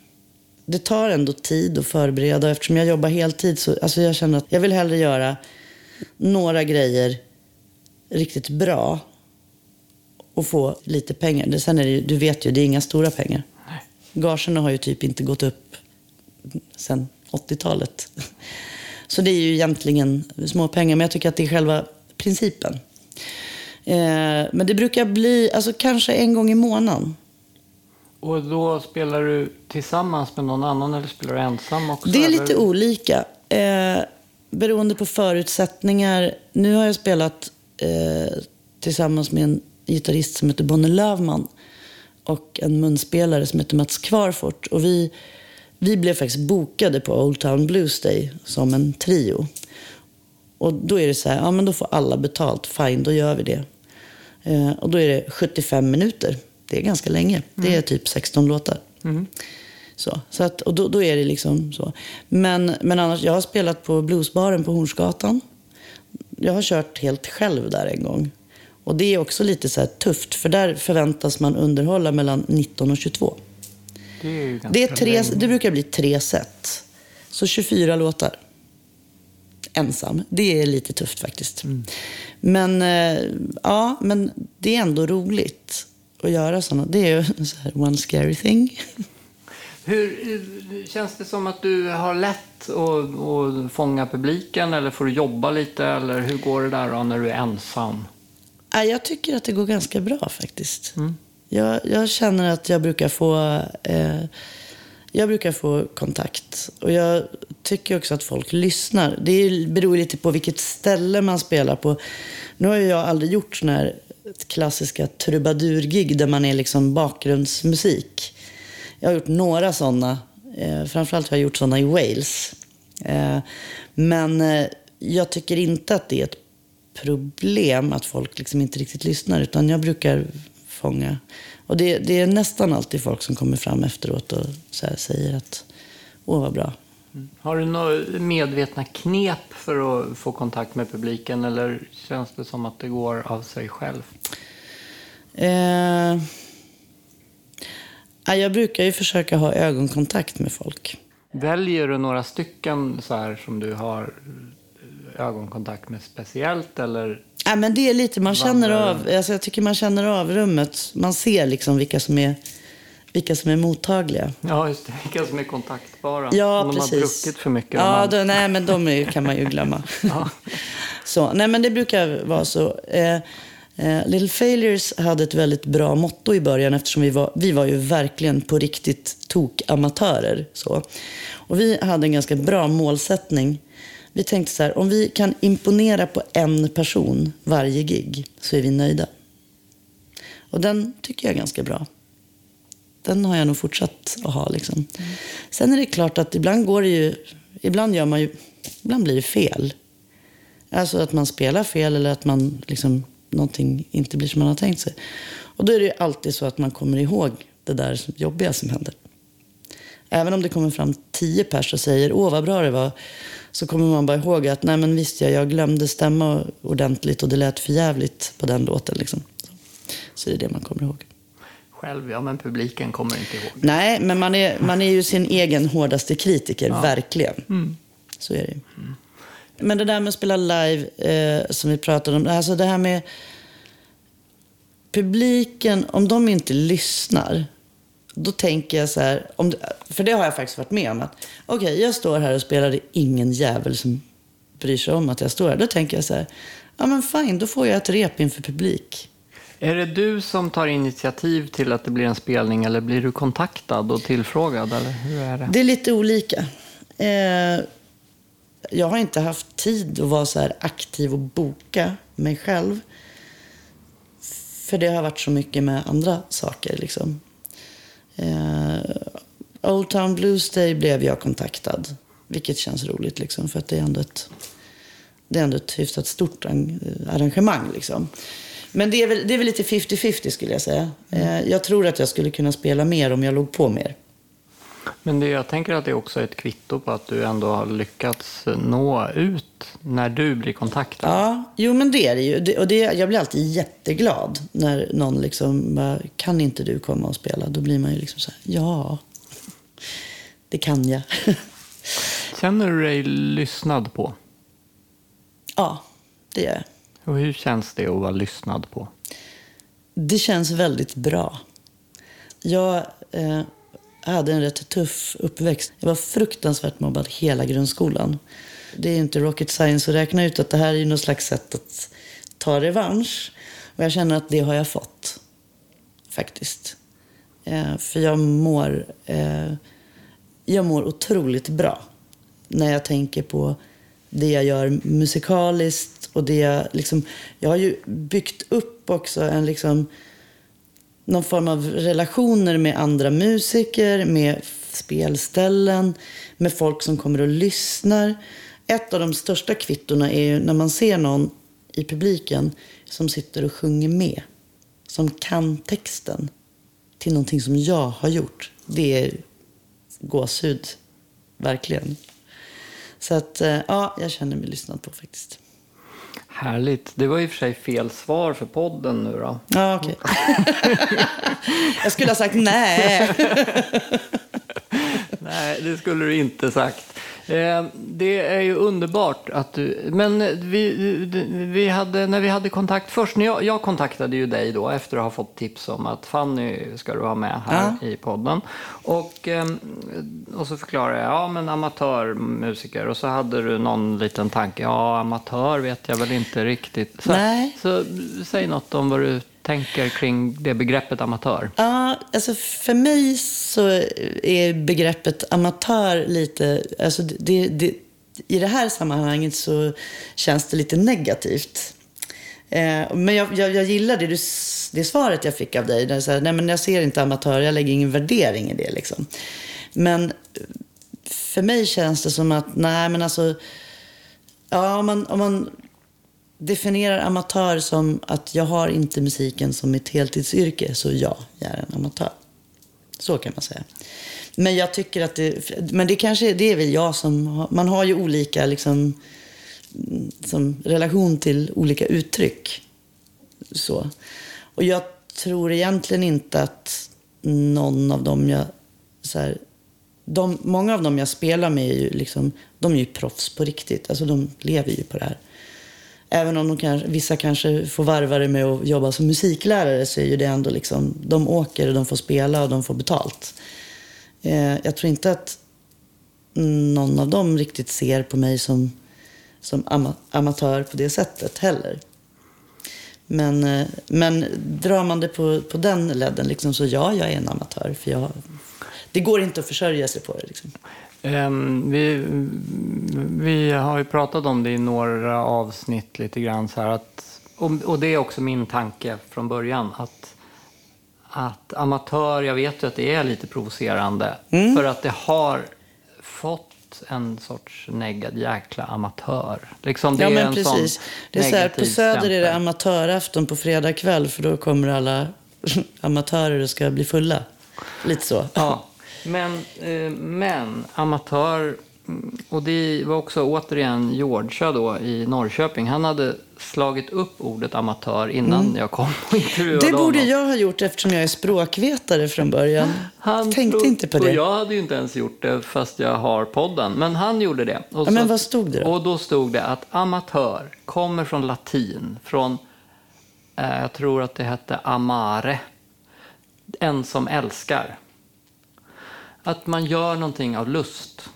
Det tar ändå tid att förbereda och eftersom jag jobbar heltid så alltså jag känner att jag vill hellre göra några grejer riktigt bra och få lite pengar. Sen är det ju, du vet ju, det är inga stora pengar. Gagerna har ju typ inte gått upp sen 80-talet. Så det är ju egentligen små pengar, men jag tycker att det är själva principen. Eh, men det brukar bli, alltså kanske en gång i månaden. Och då spelar du tillsammans med någon annan eller spelar du ensam också? Det är lite eller? olika. Eh, beroende på förutsättningar. Nu har jag spelat eh, tillsammans med en gitarrist som heter Bonnie Lövman och en munspelare som heter Mats Kvarfort. Och vi, vi blev faktiskt bokade på Old Town Blues Day som en trio. Och då är det så här, ja men då får alla betalt, fine, då gör vi det. Eh, och då är det 75 minuter. Det är ganska länge. Det är typ 16 låtar. Så, så att, och då, då är det liksom så. Men, men annars, jag har spelat på bluesbaren på Hornsgatan. Jag har kört helt själv där en gång. Och det är också lite så tufft, för där förväntas man underhålla mellan 19 och 22. Det, är Det, är tre, det brukar bli tre set. Så 24 låtar. Ensam. Det är lite tufft faktiskt. Men, eh, ja, men det är ändå roligt att göra sådana. Det är ju så här one scary thing. Hur, känns det som att du har lätt att, att fånga publiken eller får du jobba lite eller hur går det där då när du är ensam? Ja, jag tycker att det går ganska bra faktiskt. Jag, jag känner att jag brukar få eh, jag brukar få kontakt. Och jag tycker också att folk lyssnar. Det beror lite på vilket ställe man spelar på. Nu har ju jag aldrig gjort sådana här klassiska trubadurgig där man är liksom bakgrundsmusik. Jag har gjort några sådana. Eh, framförallt har jag gjort sådana i Wales. Eh, men eh, jag tycker inte att det är ett problem att folk liksom inte riktigt lyssnar. Utan jag brukar fånga. Och det, det är nästan alltid folk som kommer fram efteråt och säger att åh vad bra. Har du några medvetna knep för att få kontakt med publiken eller känns det som att det går av sig själv? Eh, ja, jag brukar ju försöka ha ögonkontakt med folk. Väljer du några stycken så här som du har ögonkontakt med speciellt eller? Ja, men det är lite, man känner av, alltså jag tycker man känner av rummet. Man ser liksom vilka som är, vilka som är mottagliga. Ja, just det. Vilka som är kontaktbara. Ja, Om de precis. har druckit för mycket. Ja, man... då, nej, men de är, kan man ju glömma. så, nej, men det brukar vara så. Eh, eh, Little Failures hade ett väldigt bra motto i början eftersom vi var, vi var ju verkligen på riktigt tokamatörer. Så. Och vi hade en ganska bra målsättning. Vi tänkte så här, om vi kan imponera på en person varje gig så är vi nöjda. Och den tycker jag är ganska bra. den har jag nog fortsatt att ha. Liksom. Sen är det klart att ibland går det ju, ibland gör man ju, ibland blir det fel. Alltså att man spelar fel eller att man liksom, någonting inte blir som man har tänkt sig. Och då är det ju alltid så att man kommer ihåg det där jobbiga som händer. Även om det kommer fram tio pers och säger åh vad bra det var, så kommer man bara ihåg att nej men visst jag, jag glömde stämma ordentligt och det lät för jävligt på den låten. Liksom. Så det är det man kommer ihåg. Själv, ja men publiken kommer inte ihåg. Nej, men man är, man är ju sin egen hårdaste kritiker, Ja. verkligen. Mm. Så är det ju. Men det där med att spela live, eh, som vi pratade om. Alltså det här med publiken, om de inte lyssnar. Då tänker jag så här, om, för det har jag faktiskt varit med om. att Okej, jag står här och spelar, det är ingen jävel som bryr sig om att jag står här. Då tänker jag så här, ja men fine, då får jag ett rep inför publik. Är det du som tar initiativ till att det blir en spelning eller blir du kontaktad och tillfrågad? Eller hur är det? Det är lite olika. Eh, jag har inte haft tid att vara så här aktiv och boka mig själv. För det har varit så mycket med andra saker. Liksom. Eh, Old Town Blues Day blev jag kontaktad. Vilket känns roligt, liksom, för att det är ändå ett, det är ändå ett hyfsat stort arrangemang. Liksom. Men det är, väl, det är väl lite 50-50 skulle jag säga. Eh, jag tror att jag skulle kunna spela mer om jag låg på mer. Men det, jag tänker att det också är ett kvitto på att du ändå har lyckats nå ut när du blir kontaktad. Ja, jo men det är det ju. Det, och det, jag blir alltid jätteglad när någon liksom bara, kan inte du komma och spela? Då blir man ju liksom så här, ja, det kan jag. Känner du dig lyssnad på? ja, det gör jag. Och hur känns det att vara lyssnad på? Det känns väldigt bra. Jag eh, jag hade en rätt tuff uppväxt. Jag var fruktansvärt mobbad hela grundskolan. Det är ju inte rocket science att räkna ut att det här är ju något slags sätt att ta revansch. Och jag känner att det har jag fått. Faktiskt. Eh, för jag mår, eh, jag mår otroligt bra när jag tänker på det jag gör musikaliskt och det jag liksom... Jag har ju byggt upp också en liksom någon form av relationer med andra musiker, med spelställen, med folk som kommer och lyssnar. Ett av de största kvittorna är ju när man ser någon i publiken som sitter och sjunger med. Som kan texten till någonting som jag har gjort. Det är gåshud, verkligen. Så att, eh, ja, jag känner mig lyssnad på faktiskt. Härligt. Det var i och för sig fel svar för podden nu då. Ja, okej. jag skulle ha sagt nej. Nej, det skulle du inte sagt. Eh, Det är ju underbart att du... Men vi, vi hade, när vi hade kontakt först, när jag, jag kontaktade ju dig då efter att ha fått tips om att Fanny ska du ha med här i podden. Och, eh, och så förklarade jag, ja men amatörmusiker. Och så hade du någon liten tanke, ja amatör vet jag väl inte riktigt. Så, Nej. så säg något om vad du tänker kring det begreppet amatör. Ja, alltså för mig så är begreppet amatör lite... Alltså det, det, I det här sammanhanget så känns det lite negativt. Eh, men jag, jag, jag gillar det, du, det svaret jag fick av dig. Där så här, nej men jag ser inte amatör, jag lägger ingen värdering i det. Liksom. Men för mig känns det som att, nej men alltså... Ja, om man, om man definierar amatör som att jag har inte musiken som mitt heltidsyrke, så ja, jag är en amatör. Så kan man säga. Men jag tycker att det, men det kanske det är väl jag som har, man har ju olika liksom, som relation till olika uttryck. Så. Och jag tror egentligen inte att någon av dem jag, så här, de, många av dem jag spelar med är ju liksom, de är ju proffs på riktigt. Alltså de lever ju på det här. Även om de kanske, vissa kanske får varva det med att jobba som musiklärare så är ju det ändå liksom, de åker och de får spela och de får betalt. Eh, jag tror inte att någon av dem riktigt ser på mig som, som ama, amatör på det sättet heller. Men, eh, men drar man det på, på den ledden liksom, så ja, jag är en amatör. För jag, det går inte att försörja sig på det. Liksom. Ehm, vi, vi har ju pratat om det i några avsnitt lite grann så här att, och, och det är också min tanke från början att att amatör, jag vet ju att det är lite provocerande. Mm. För att det har fått en sorts negativ jäkla amatör. Liksom det Ja, är men en precis. sån Det är så här, på Söder är det amatörafton på fredag kväll för då kommer alla amatörer och ska bli fulla. Lite så. Ja, men, eh, men amatör, mm, och det var också återigen Georgia då i Norrköping. Han hade slagit upp ordet amatör innan jag kom och intervjuade Mm. Det borde honom. jag ha gjort eftersom jag är språkvetare från början. Han Tänkte inte på Och det. jag hade ju inte ens gjort det fast jag har podden. Men han gjorde det. Och Ja, men vad stod det då? Och då stod det att amatör kommer från latin. Från, eh, jag tror att det hette amare. En som älskar. Att man gör någonting av lust.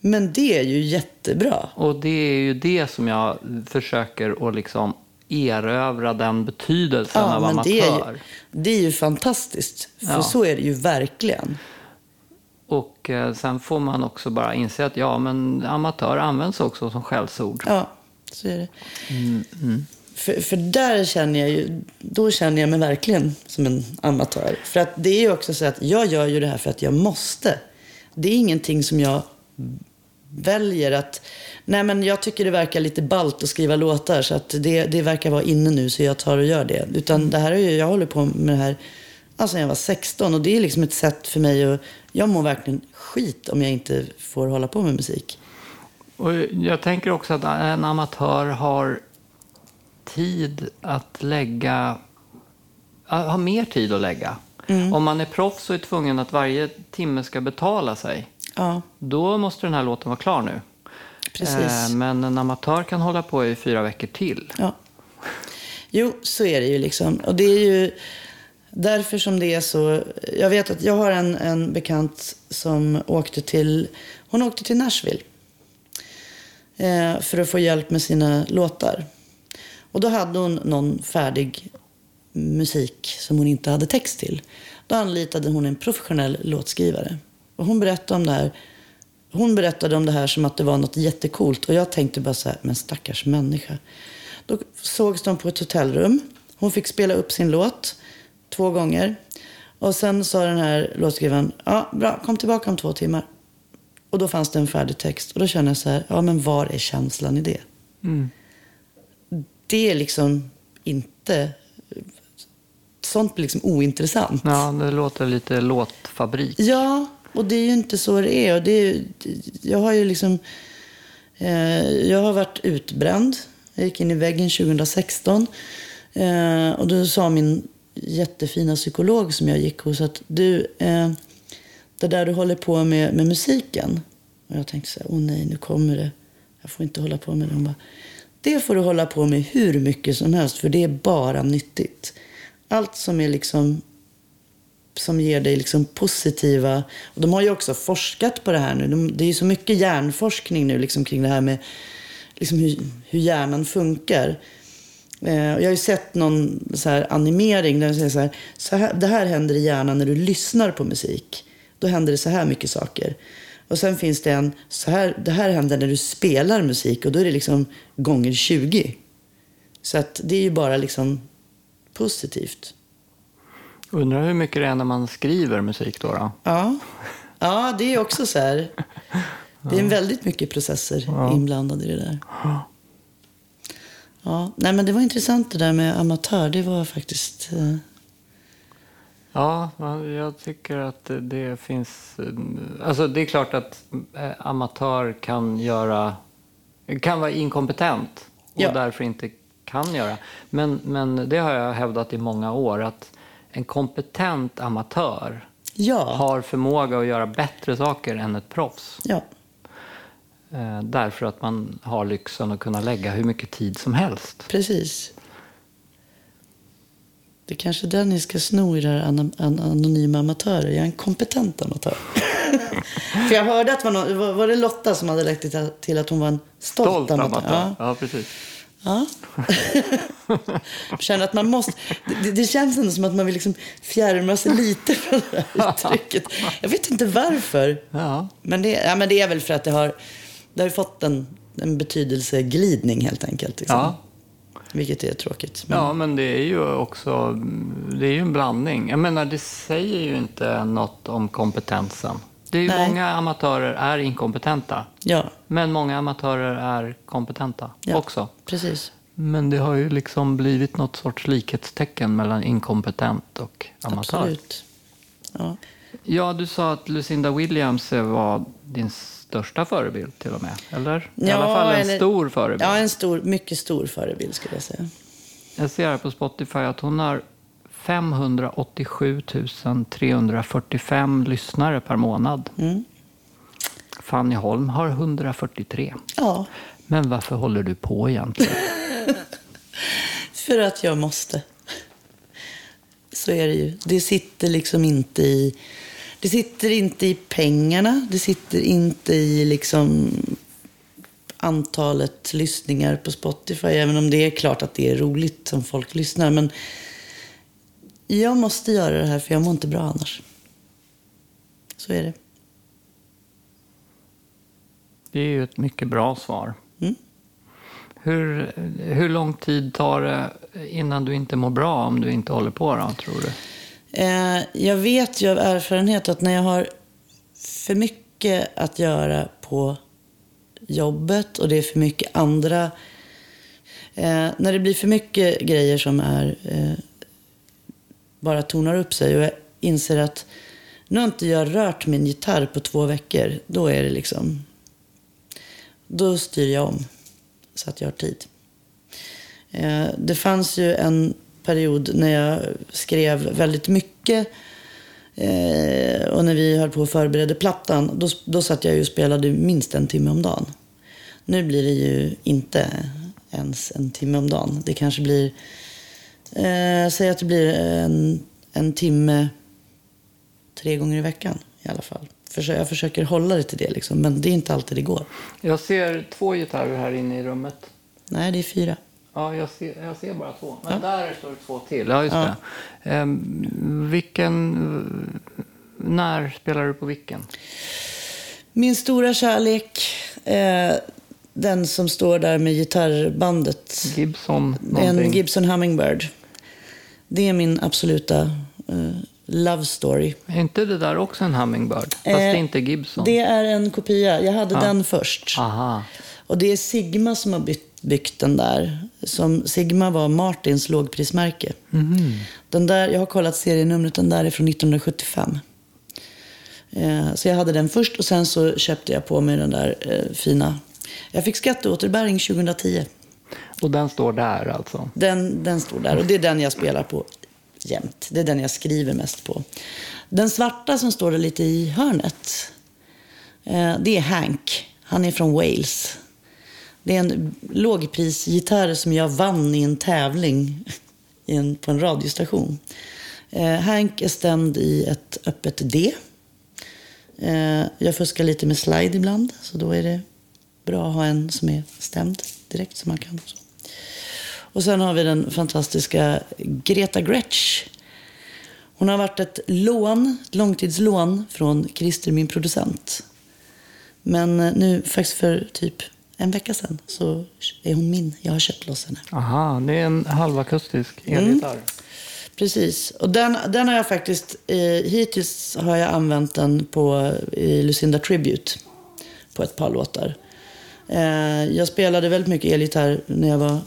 Men det är ju jättebra. Och det är ju det som jag försöker att liksom erövra den betydelsen Ja, av amatör. det är, ju, det är ju fantastiskt. För Ja. så är det ju verkligen. Och eh, sen får man också bara inse att ja, men amatör används också som skällsord. Ja, så är det. Mm, för, för där känner jag ju, då känner jag mig verkligen som en amatör. För att det är ju också så att jag gör ju det här för att jag måste. Det är ingenting som jag väljer att, nej men jag tycker det verkar lite balt att skriva låtar så att det, det verkar vara inne nu så jag tar och gör det. Utan det här är ju, jag håller på med det här alltså jag var 16 och det är liksom ett sätt för mig att, jag mår verkligen skit om jag inte får hålla på med musik. Och jag tänker också att en amatör har tid att lägga, har mer tid att lägga. Mm. Om man är proffs och är tvungen att varje timme ska betala sig, Ja, då måste den här låten vara klar nu. precis. Eh, Men en amatör kan hålla på i fyra veckor till. Ja. Jo, så är det ju liksom. Och det är ju därför som det är så. Jag vet att jag har en, en bekant som åkte till, hon åkte till Nashville. Eh, för att få hjälp med sina låtar. Och då hade hon någon färdig musik som hon inte hade text till. Då anlitade hon en professionell låtskrivare. Och hon berättade om det här. Hon berättade om det här som att det var något jättekult. Och jag tänkte bara så här, men stackars människa. Då sågs de på ett hotellrum. Hon fick spela upp sin låt två gånger. Och sen sa den här låtskrivaren, ja bra, kom tillbaka om två timmar. Och då fanns det en färdig text. Och då kände jag så här, ja men var är känslan i det? Mm. Det är liksom inte... Sånt blir liksom ointressant. Ja, det låter lite låtfabrik. Ja, och det är ju inte så det är. Och det är jag har ju liksom... Eh, jag har varit utbränd. Jag gick in i väggen 2016. Eh, och då sa min jättefina psykolog som jag gick hos att du, eh, det där du håller på med, med musiken. Och jag tänkte så här, åh nej, nu kommer det. Jag får inte hålla på med det. Hon bara, det får du hålla på med hur mycket som helst, för det är bara nyttigt. Allt som är liksom som ger dig liksom positiva... Och de har ju också forskat på det här nu. De, det är ju så mycket hjärnforskning nu liksom kring det här med liksom hur, hur hjärnan funkar. Eh, och jag har ju sett någon så här animering där de säger så här, så här, det här händer i hjärnan när du lyssnar på musik. Då händer det så här mycket saker. Och sen finns det en, så här, det här händer när du spelar musik och då är det liksom gånger 20. Så att det är ju bara liksom positivt. Undrar hur mycket det är när man skriver musik då? då? Ja. ja, det är också så här. Det är väldigt mycket processer inblandade i det där. Ja, nej men det var intressant det där med amatör. Det var faktiskt... Ja, jag tycker att det- det finns... eh, Alltså det är klart att eh, amatör kan göra... Kan vara inkompetent och Ja. därför inte kan göra. Men, men det har jag hävdat i många år att en kompetent amatör ja, har förmåga att göra bättre saker än ett proffs. ja, Eh, därför att man har lyxen att kunna lägga hur mycket tid som helst. precis. Det är kanske den ni ska sno i det här an- an- anonyma amatörer. Jag är en kompetent amatör. För jag hörde att var, var det Lotta som hade lagt till, till att hon var en stolt, Stolt amatör? amatör. Ja. Ja, precis. Ja. Känner att man måste... Det, det känns ändå som att man vill liksom fjärma sig lite från det här uttrycket. Jag vet inte varför. Ja. Men det, ja, men det är väl för att det har, det har fått en, en betydelseglidning helt enkelt. Liksom. Ja. Vilket är tråkigt. Men... Ja, men det är ju också det är ju en blandning. Jag menar, det säger ju inte något om kompetensen. Det är ju Nej. många amatörer är inkompetenta, Ja, men många amatörer är kompetenta Ja. också. precis. Men det har ju liksom blivit något sorts likhetstecken mellan inkompetent och amatör. Absolut. Ja. Ja, du sa att Lucinda Williams var din största förebild till och med, eller? I Ja, alla fall en eller- stor förebild. ja, en stor, mycket stor förebild skulle jag säga. Jag ser här på Spotify att hon har 587 345 lyssnare per månad. Mm. Fanny Holm har 143. Ja, Men varför håller du på egentligen? för att jag måste. Så är det ju. Det sitter liksom inte i... Det sitter inte i pengarna. Det sitter inte i liksom antalet lyssningar på Spotify. Även om det är klart att det är roligt som folk lyssnar. Men jag måste göra det här för jag mår inte bra annars. Så är det. Det är ju ett mycket bra svar. Mm. Hur, hur lång tid tar det innan du inte mår bra om du inte håller på då, tror du? Eh, jag vet ju av erfarenhet att när jag har för mycket att göra på jobbet och det är för mycket andra... Eh, när det blir för mycket grejer som är eh, bara tonar upp sig och jag inser att nu har inte jag rört min gitarr på två veckor. Då är det liksom... Då styr jag om så att jag har tid. Eh, Det fanns ju en period när jag skrev väldigt mycket. Eh, och när vi höll på att förbereda plattan, då, då satt jag ju och spelade minst en timme om dagen. Nu blir det ju inte ens en timme om dagen. Det kanske blir, eh, säg att det blir en, en timme tre gånger i veckan i alla fall. Jag försöker hålla det till det, liksom, men det är inte alltid det går. Jag ser två gitarrer här inne i rummet. Nej, det är fyra. Ja, jag ser, jag ser bara två. Men där står det två till. Ja, just Ja. det. Ehm, vilken... När spelar du på vilken? Min stora kärlek, eh, den som står där med gitarrbandet. Gibson någonting? En Gibson Hummingbird. Det är min absoluta eh, love story. Är inte det där också en Hummingbird? Fast Eh, det är inte Gibson. Det är en kopia. Jag hade den först. Aha. Och det är Sigma som har byggt, byggt den där. Som, Sigma var Martins lågprismärke. Den där, jag har kollat serienumret, den där är från 1975. Eh, så jag hade den först och sen så köpte jag på mig den där eh, fina. Jag fick skatteåterbäring 2010. Och den står där alltså? Den, den står där och det är den jag spelar på jämt. Det är den jag skriver mest på. Den svarta som står där lite i hörnet, eh, det är Hank. Han är från Wales. Det är en lågprisgitarr som jag vann i en tävling på en radiostation. Eh, Hank är stämd i ett öppet D. Eh, jag fuskar lite med slide ibland, så då är det bra att ha en som är stämd direkt som man kan. Så. Och sen har vi den fantastiska Greta Gretsch. Hon har varit ett lån, ett långtidslån från Christer, min producent. Men eh, nu faktiskt för typ en vecka sedan så är hon min. Jag har köpt loss henne. Aha, det är en halvakustisk Mm. elgitarr. Precis. Och den, den har jag faktiskt, eh, hittills har jag använt den på i Lucinda Tribute på ett par låtar. Eh, jag spelade väldigt mycket elgitarr när jag var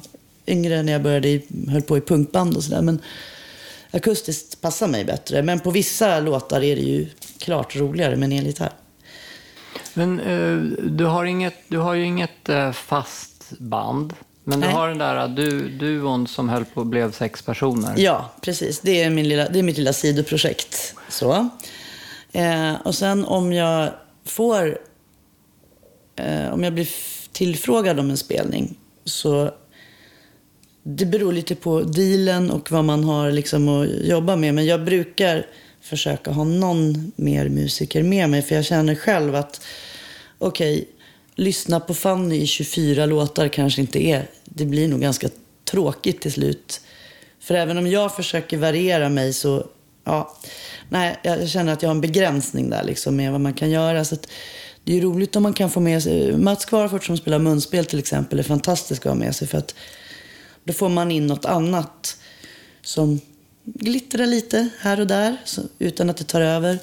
yngre, när jag började i, höll på i punkband och sådär. Men akustiskt passar mig bättre. Men på vissa låtar är det ju klart roligare med en elgitarr. Men eh, du, har inget, du har ju inget eh, fast band. Men du Nej. har den där du, duon som höll på och blev sex personer. Ja, precis. Det är, min lilla, det är mitt lilla sidoprojekt. Så. Eh, och sen om jag får... Eh, om jag blir tillfrågad om en spelning så... Det beror lite på dealen och vad man har liksom att jobba med. Men jag brukar försöka ha någon mer musiker med mig. För jag känner själv att, okej, lyssna på Fanny i 24 låtar kanske inte är... Det blir nog ganska tråkigt till slut. För även om jag försöker variera mig så, ja, nej, jag känner att jag har en begränsning där liksom med vad man kan göra. Så att det är ju roligt om man kan få med sig, Mats Kvarfort som spelar munspel till exempel är fantastisk att ha med sig för att Då får man in något annat som glittra lite här och där så, utan att det tar över.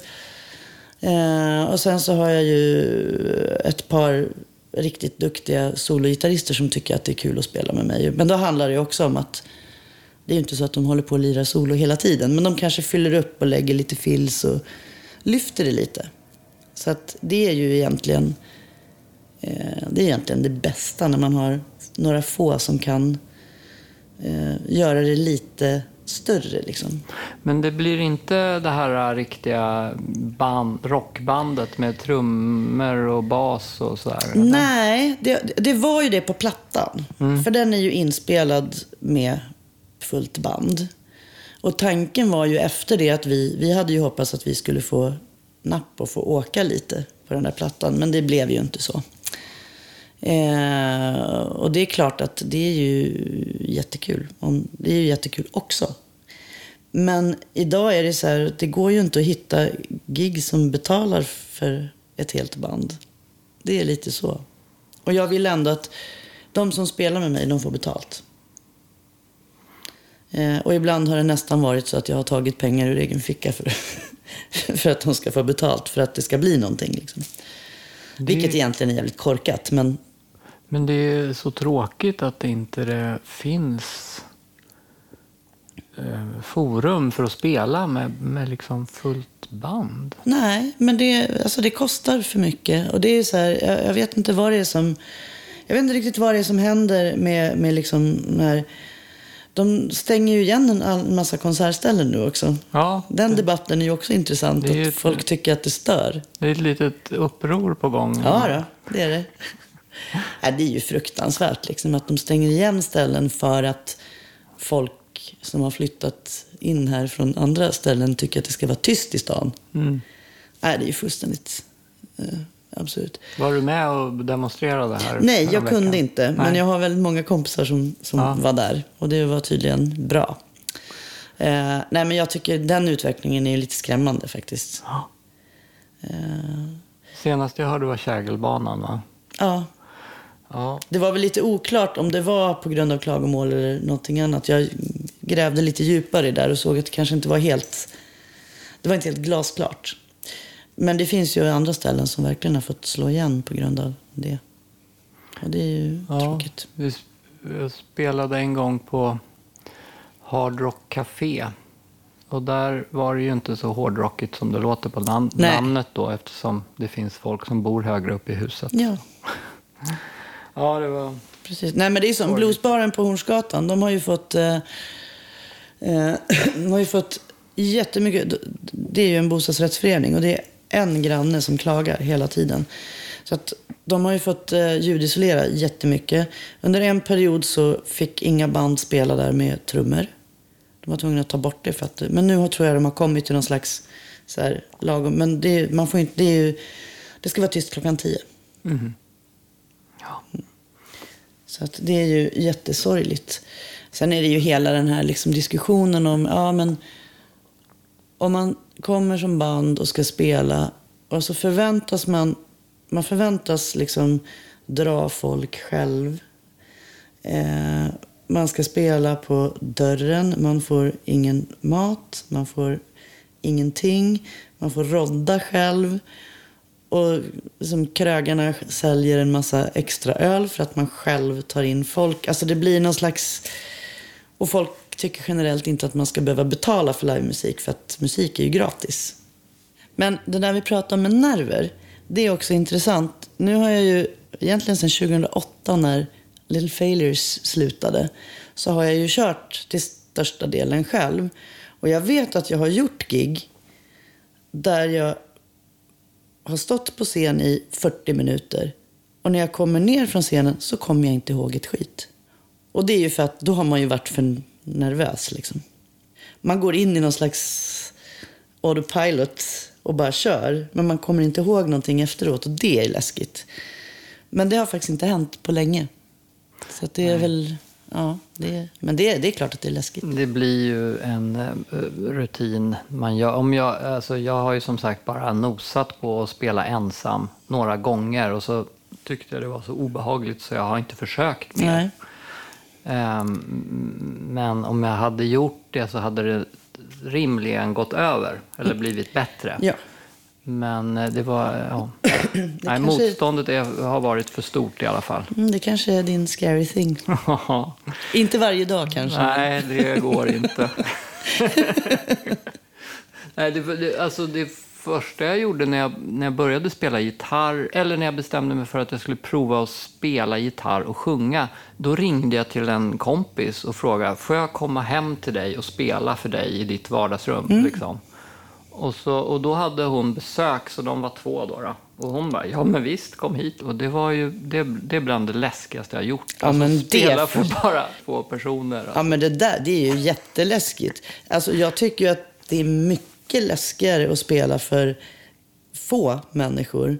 Eh, och sen så har jag ju ett par riktigt duktiga sologitarrister som tycker att det är kul att spela med mig. Men då handlar det ju också om att det är ju inte så att de håller på att lira solo hela tiden. Men de kanske fyller upp och lägger lite fills och lyfter det lite. Så att det är ju egentligen, eh, det, är egentligen det bästa när man har några få som kan eh, göra det lite större. Liksom. Men det blir inte det här riktiga band, rockbandet med trummor och bas och sådär? Nej, det, det var ju det på plattan. För den är ju inspelad med fullt band. Och tanken var ju efter det att vi, vi hade ju hoppats att vi skulle få napp och få åka lite på den där plattan. Men det blev ju inte så. Eh, och det är klart att det är ju jättekul. Det är ju jättekul också. Men idag är det så här, det går ju inte att hitta gig som betalar för ett helt band. Det är lite så. Och jag vill ändå att de som spelar med mig, de får betalt. Eh, och ibland har det nästan varit så att jag har tagit pengar ur egen ficka för, för att de ska få betalt, för att det ska bli någonting. Liksom. Vilket egentligen är jävligt korkat, men Men det är så tråkigt att det inte det finns eh, forum för att spela med, med liksom fullt band. Nej, men det, alltså det kostar för mycket. Och det är så här, jag, jag vet inte vad det är som... Jag vet inte riktigt vad det är som händer med, med liksom när... De stänger ju igen en massa konsertställen nu också. Ja, Den debatten är ju också intressant. Det att ett- folk tycker att det stör. det är ett litet uppror på gång. Ja, då, det är det. Nej, det är ju fruktansvärt liksom, att de stänger igen ställen för att folk som har flyttat in här från andra ställen tycker att det ska vara tyst i stan. Mm. Nej, det är ju fullständigt eh, absurt. Var du med och demonstrerade här? Nej, jag häromveckan? kunde inte. Men Nej. jag har väldigt många kompisar som, som Ja. var där. Och det var tydligen bra. Eh, nej, men jag tycker den utvecklingen är lite skrämmande faktiskt. Ja. Eh, Senast jag hörde var Kägelbanan, va? ja, Ja. det var väl lite oklart om det var på grund av klagomål eller någonting annat. Jag grävde lite djupare där och såg att det kanske inte var helt... Det var inte helt glasklart. Men det finns ju andra ställen som verkligen har fått slå igen på grund av det. Och det är ju Ja, tråkigt. vi spelade en gång på Hard Rock Café. Och där var det ju inte så hårdrockigt som det låter på nam- namnet då eftersom det finns folk som bor högre upp i huset. Ja. Ja, det var... Precis. Nej, men det är som bluesbaren på Hornsgatan. De har ju fått, eh, eh, de har ju fått jättemycket. Det är ju en bostadsrättsförening och det är en granne som klagar hela tiden. Så att de har ju fått eh, ljudisolera jättemycket. Under en period så fick inga band spela där med trummor. De var tvungna att ta bort det. För att, men nu har, tror jag de har kommit till någon slags så här, lagom. Men det, man får inte, det, är ju, det ska vara tyst klockan tio. Ja. Så att det är ju jättesorgligt. Sen är det ju hela den här liksom diskussionen om, ja men om man kommer som band och ska spela och så förväntas man, man förväntas liksom dra folk själv. Eh, man ska spela på dörren, man får ingen mat, man får ingenting, man får rodda själv. Och som krögarna säljer en massa extra öl för att man själv tar in folk. Alltså det blir någon slags... Och folk tycker generellt inte att man ska behöva betala för livemusik för att musik är ju gratis. Men det där vi pratar om med nerver, det är också intressant. Nu har jag ju, egentligen sedan 2008 när Little Failures slutade, så har jag ju kört till största delen själv. Och jag vet att jag har gjort gig där jag har stått på scen i 40 minuter och när jag kommer ner från scenen så kommer jag inte ihåg ett skit. Och det är ju för att då har man ju varit för nervös liksom. Man går in i någon slags autopilot och bara kör. Men man kommer inte ihåg någonting efteråt och det är läskigt. Men det har faktiskt inte hänt på länge. Så det är väl, ja, det men det är, det är klart att det är läskigt. Det blir ju en eh, rutin man gör. Om jag, alltså jag har ju som sagt bara nosat på att spela ensam några gånger och så tyckte jag det var så obehagligt så jag har inte försökt mer. Nej. Ehm, Men om jag hade gjort det så hade det rimligen gått över eller blivit bättre. Ja. Men eh, det var, ja. Nej, kanske- motståndet är, har varit för stort i alla fall. Mm, det kanske är din scary thing. Inte varje dag kanske. Nej, det går inte. Nej, det, det, alltså det första jag gjorde när jag, när jag började spela gitarr, eller när jag bestämde mig för att jag skulle prova att spela gitarr och sjunga, då ringde jag till en kompis och frågade, får jag komma hem till dig och spela för dig i ditt vardagsrum? Liksom. Och, så, och då hade hon besök, så de var två då. då. Och hon bara, ja men visst, kom hit. Och det var ju, det, det är bland det läskigaste jag gjort. Ja, alltså, spela för bara två personer. Ja, men det där, det är ju jätteläskigt. Alltså, jag tycker ju att det är mycket läskigare att spela för få människor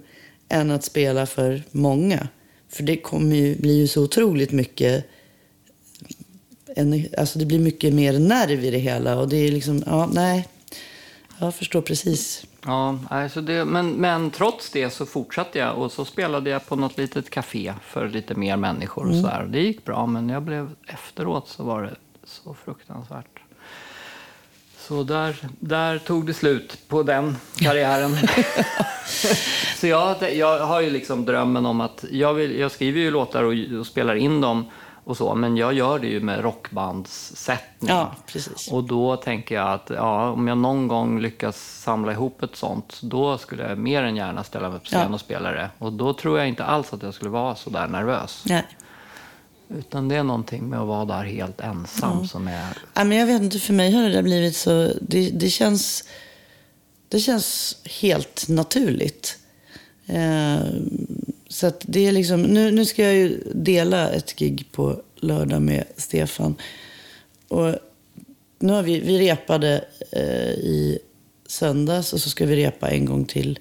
än att spela för många. För det kommer ju, blir ju så otroligt mycket... En, alltså det blir mycket mer nerv i det hela. Och det är liksom, ja, nej. Jag förstår precis. Ja, alltså det, men, men trots det så fortsatte jag och så spelade jag på något litet café för lite mer människor. Och så där. Det gick bra, men jag blev, efteråt så var det så fruktansvärt. Så där, där tog det slut på den karriären. så jag, jag har ju liksom drömmen om att jag, vill, jag skriver ju låtar och, och spelar in dem och så, men jag gör det ju med rockbandssättning. Ja, precis. Och då tänker jag att ja, om jag någon gång lyckas samla ihop ett sånt, då skulle jag mer än gärna ställa mig på scen Ja. och spela det. Och då tror jag inte alls att jag skulle vara så där nervös. Nej. Utan det är någonting med att vara där helt ensam som är... Ja, men jag vet inte, för mig har det där blivit så... Det, det, känns, det känns helt naturligt. Eh, så att det är liksom... Nu, nu ska jag ju dela ett gig på lördag med Stefan. Och nu har vi, vi repade eh, i söndags och så ska vi repa en gång till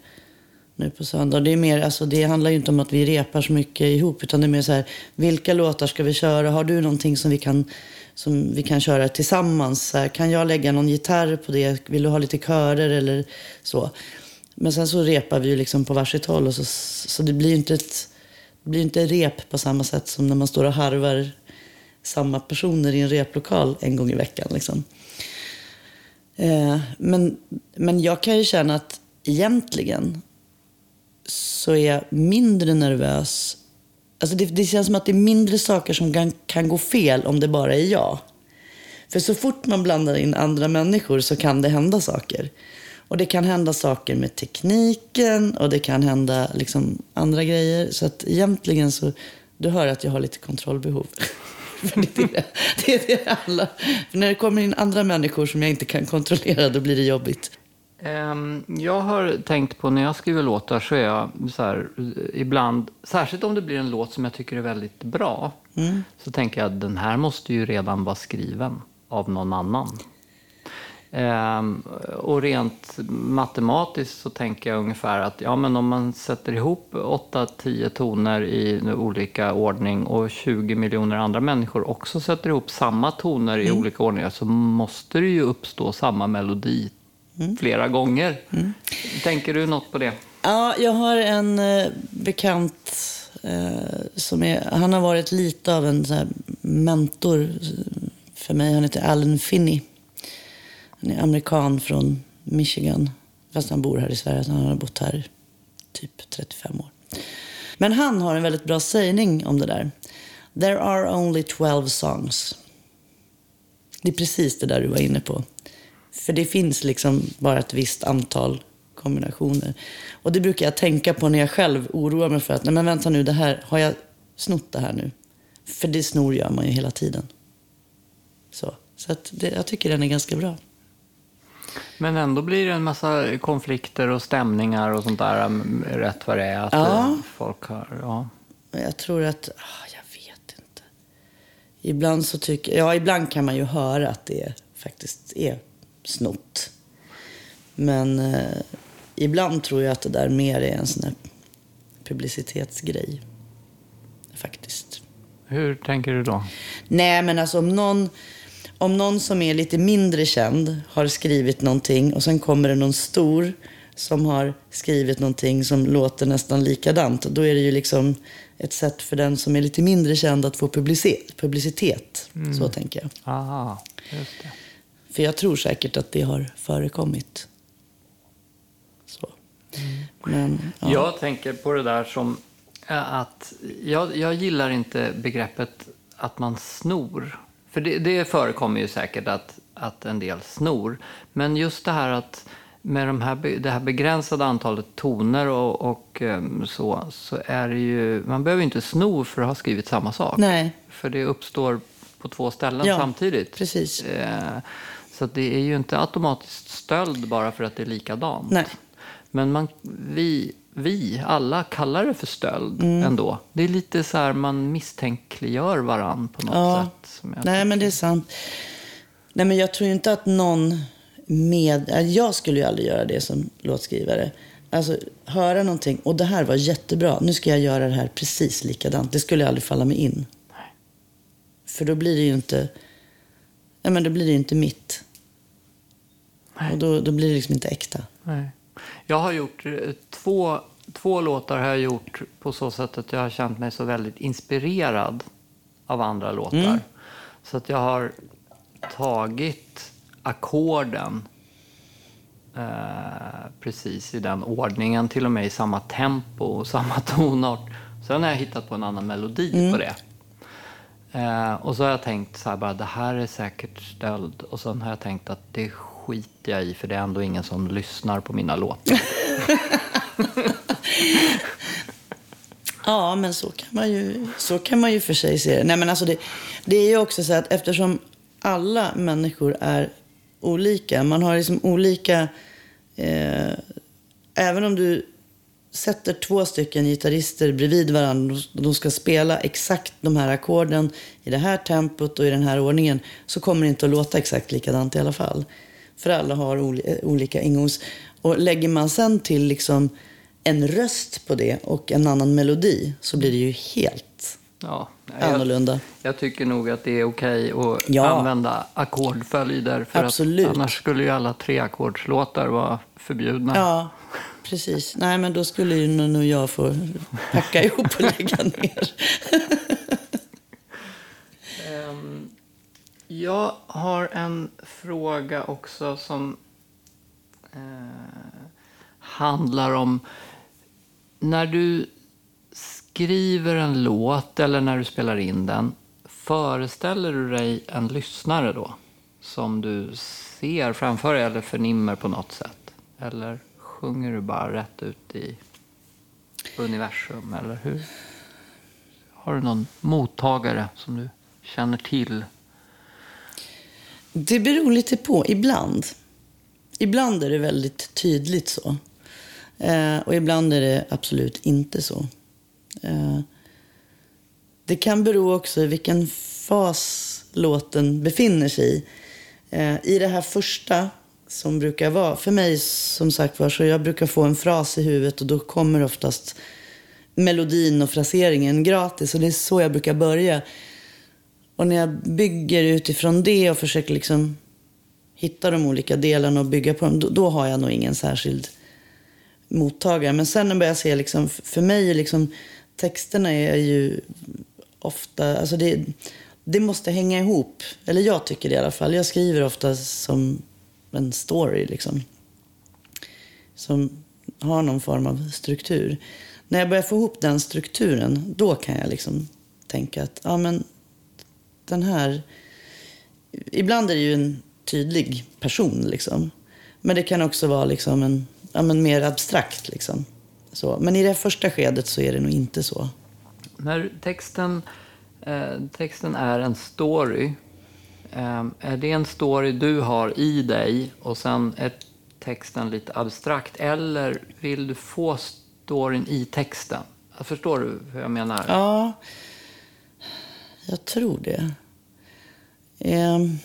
nu på söndag. Det, är mer, alltså, det handlar ju inte om att vi repar så mycket ihop, utan det är mer så här, vilka låtar ska vi köra? Har du någonting som vi kan, som vi kan köra tillsammans? Så här, kan jag lägga någon gitarr på det? Vill du ha lite körer eller så? Men sen så repar vi ju liksom på varsitt håll, och så, så det blir ju inte ett det blir inte rep på samma sätt som när man står och harvar samma personer i en replokal en gång i veckan. Liksom. Eh, men, men jag kan ju känna att egentligen så är jag mindre nervös. Alltså det, det känns som att det är mindre saker som kan, kan gå fel om det bara är jag. För så fort man blandar in andra människor så kan det hända saker. Och det kan hända saker med tekniken och det kan hända liksom andra grejer. Så att egentligen så, du hör att jag har lite kontrollbehov. Det, är det, det är det alla. För när det kommer in andra människor som jag inte kan kontrollera, då blir det jobbigt. Ehm, Jag har tänkt på när jag skriver låtar så är jag så här, ibland, särskilt om det blir en låt som jag tycker är väldigt bra, så tänker jag att den här måste ju redan vara skriven av någon annan. Ehm, och rent matematiskt så tänker jag ungefär att ja, men om man sätter ihop 8-10 toner i olika ordning och 20 miljoner andra människor också sätter ihop samma toner i olika ordningar så måste det ju uppstå samma melodi flera gånger. Tänker du något på det? Ja, jag har en eh, bekant eh, som är, han har varit lite av en mentor för mig. Han heter Alan Finney. Han är amerikan från Michigan. Fast han bor här i Sverige, han har bott här typ 35 år. Men han har en väldigt bra sägning om det där. There are only 12 songs. Det är precis det där du var inne på. För det finns liksom bara ett visst antal kombinationer. Och det brukar jag tänka på när jag själv oroar mig för att, nej men vänta nu, det här, har jag snott det här nu? För det snor gör man ju hela tiden. Så, så att det, jag tycker den är ganska bra. Men ändå blir det en massa konflikter och stämningar och sånt där mm, rätt vad det är. Att Ja. eh, folk har, ja. Jag tror att, ah, jag vet inte. Ibland så tycker, ja ibland kan man ju höra att det faktiskt är snott. Men eh, ibland tror jag att det där mer är en sån här publicitetsgrej. Faktiskt. Hur tänker du då? Nej, men alltså om någon, om någon som är lite mindre känd har skrivit någonting och sen kommer det någon stor som har skrivit någonting som låter nästan likadant. Då är det ju liksom ett sätt för den som är lite mindre känd att få publicitet. publicitet. Så tänker jag. Aha, just det. För jag tror säkert att det har förekommit. Så. Men, ja. Jag tänker på det där som eh, att jag, jag gillar inte begreppet att man snor. För det, det förekommer ju säkert att, att en del snor. Men just det här att med de här, det här begränsade antalet toner och, och em, så, så är det ju, man behöver inte sno för att ha skrivit samma sak. Nej, För det uppstår på två ställen Ja, samtidigt. precis. Eh, så det är ju inte automatiskt stöld bara för att det är likadant. Nej. Men man, vi, vi alla kallar det för stöld Mm. ändå. Det är lite så här man misstänkliggör varann på något Ja. sätt. Nej, men det är sant. Nej, men jag tror inte att någon med... äh, Jag skulle ju aldrig göra det som låtskrivare. Alltså, höra någonting och det här var jättebra. Nu ska jag göra det här precis likadant. Det skulle aldrig falla mig in. För då blir det ju inte... Nej, men då blir det ju inte mitt. Och då, då blir det liksom inte äkta. Nej. Jag har gjort eh, två, två låtar har jag gjort på så sätt att jag har känt mig så väldigt inspirerad av andra låtar. Mm. Så att jag har tagit ackorden eh, precis i den ordningen, till och med i samma tempo och samma tonart. Sen har jag hittat på en annan melodi Mm. på det. Eh, och så har jag tänkt så här bara, det här är säkert stöld. Och sen har jag tänkt att det skiter jag i, för det är ändå ingen som lyssnar på mina låtar. Ja, men så kan man ju, så kan man ju för sig se det. Nej, men alltså det, det är ju också så att eftersom alla människor är olika, man har liksom olika... Eh, även om du sätter två stycken gitarrister bredvid varandra och de ska spela exakt de här ackorden i det här tempot och i den här ordningen så kommer det inte att låta exakt likadant i alla fall. För alla har oli- olika ingångs... Och lägger man sen till liksom en röst på det och en annan melodi så blir det ju helt Ja, jag, annorlunda. jag tycker nog att det är okej att Ja. använda ackordföljder. För Absolut. Att annars skulle ju alla treackordslåtar vara förbjudna. Ja, precis. Nej, men då skulle ju nog jag få packa ihop och lägga ner. Ehm, jag har en fråga också som eh, handlar om när du skriver en låt eller när du spelar in den, föreställer du dig en lyssnare då? Som du ser framför dig eller förnimmer på något sätt? Eller sjunger du bara rätt ut i universum? Eller hur? Har du någon mottagare som du känner till? Det beror lite på. Ibland. Ibland är det väldigt tydligt så. Eh, och ibland är det absolut inte så. Eh, det kan bero också i vilken fas låten befinner sig i. Eh, I det här första som brukar vara, för mig som sagt var, så jag brukar få en fras i huvudet och då kommer oftast melodin och fraseringen gratis. Och det är så jag brukar börja. Och när jag bygger utifrån det och försöker liksom hitta de olika delarna och bygga på dem, då, då har jag nog ingen särskild mottagare. Men sen när jag börjar se, liksom, för mig är liksom, texterna är ju ofta, alltså det, det måste hänga ihop. Eller jag tycker det i alla fall. Jag skriver ofta som en story liksom. Som har någon form av struktur. När jag börjar få ihop den strukturen, då kan jag liksom tänka att ja, men den här... Ibland är det ju en tydlig person, liksom. Men det kan också vara liksom en ja, men mer abstrakt. Liksom. Så. Men i det första skedet så är det nog inte så. När texten, eh, texten är en story, eh, är det en story du har i dig och sen är texten lite abstrakt? Eller vill du få storyn i texten? Förstår du hur jag menar? Ja, jag tror det. Ehm.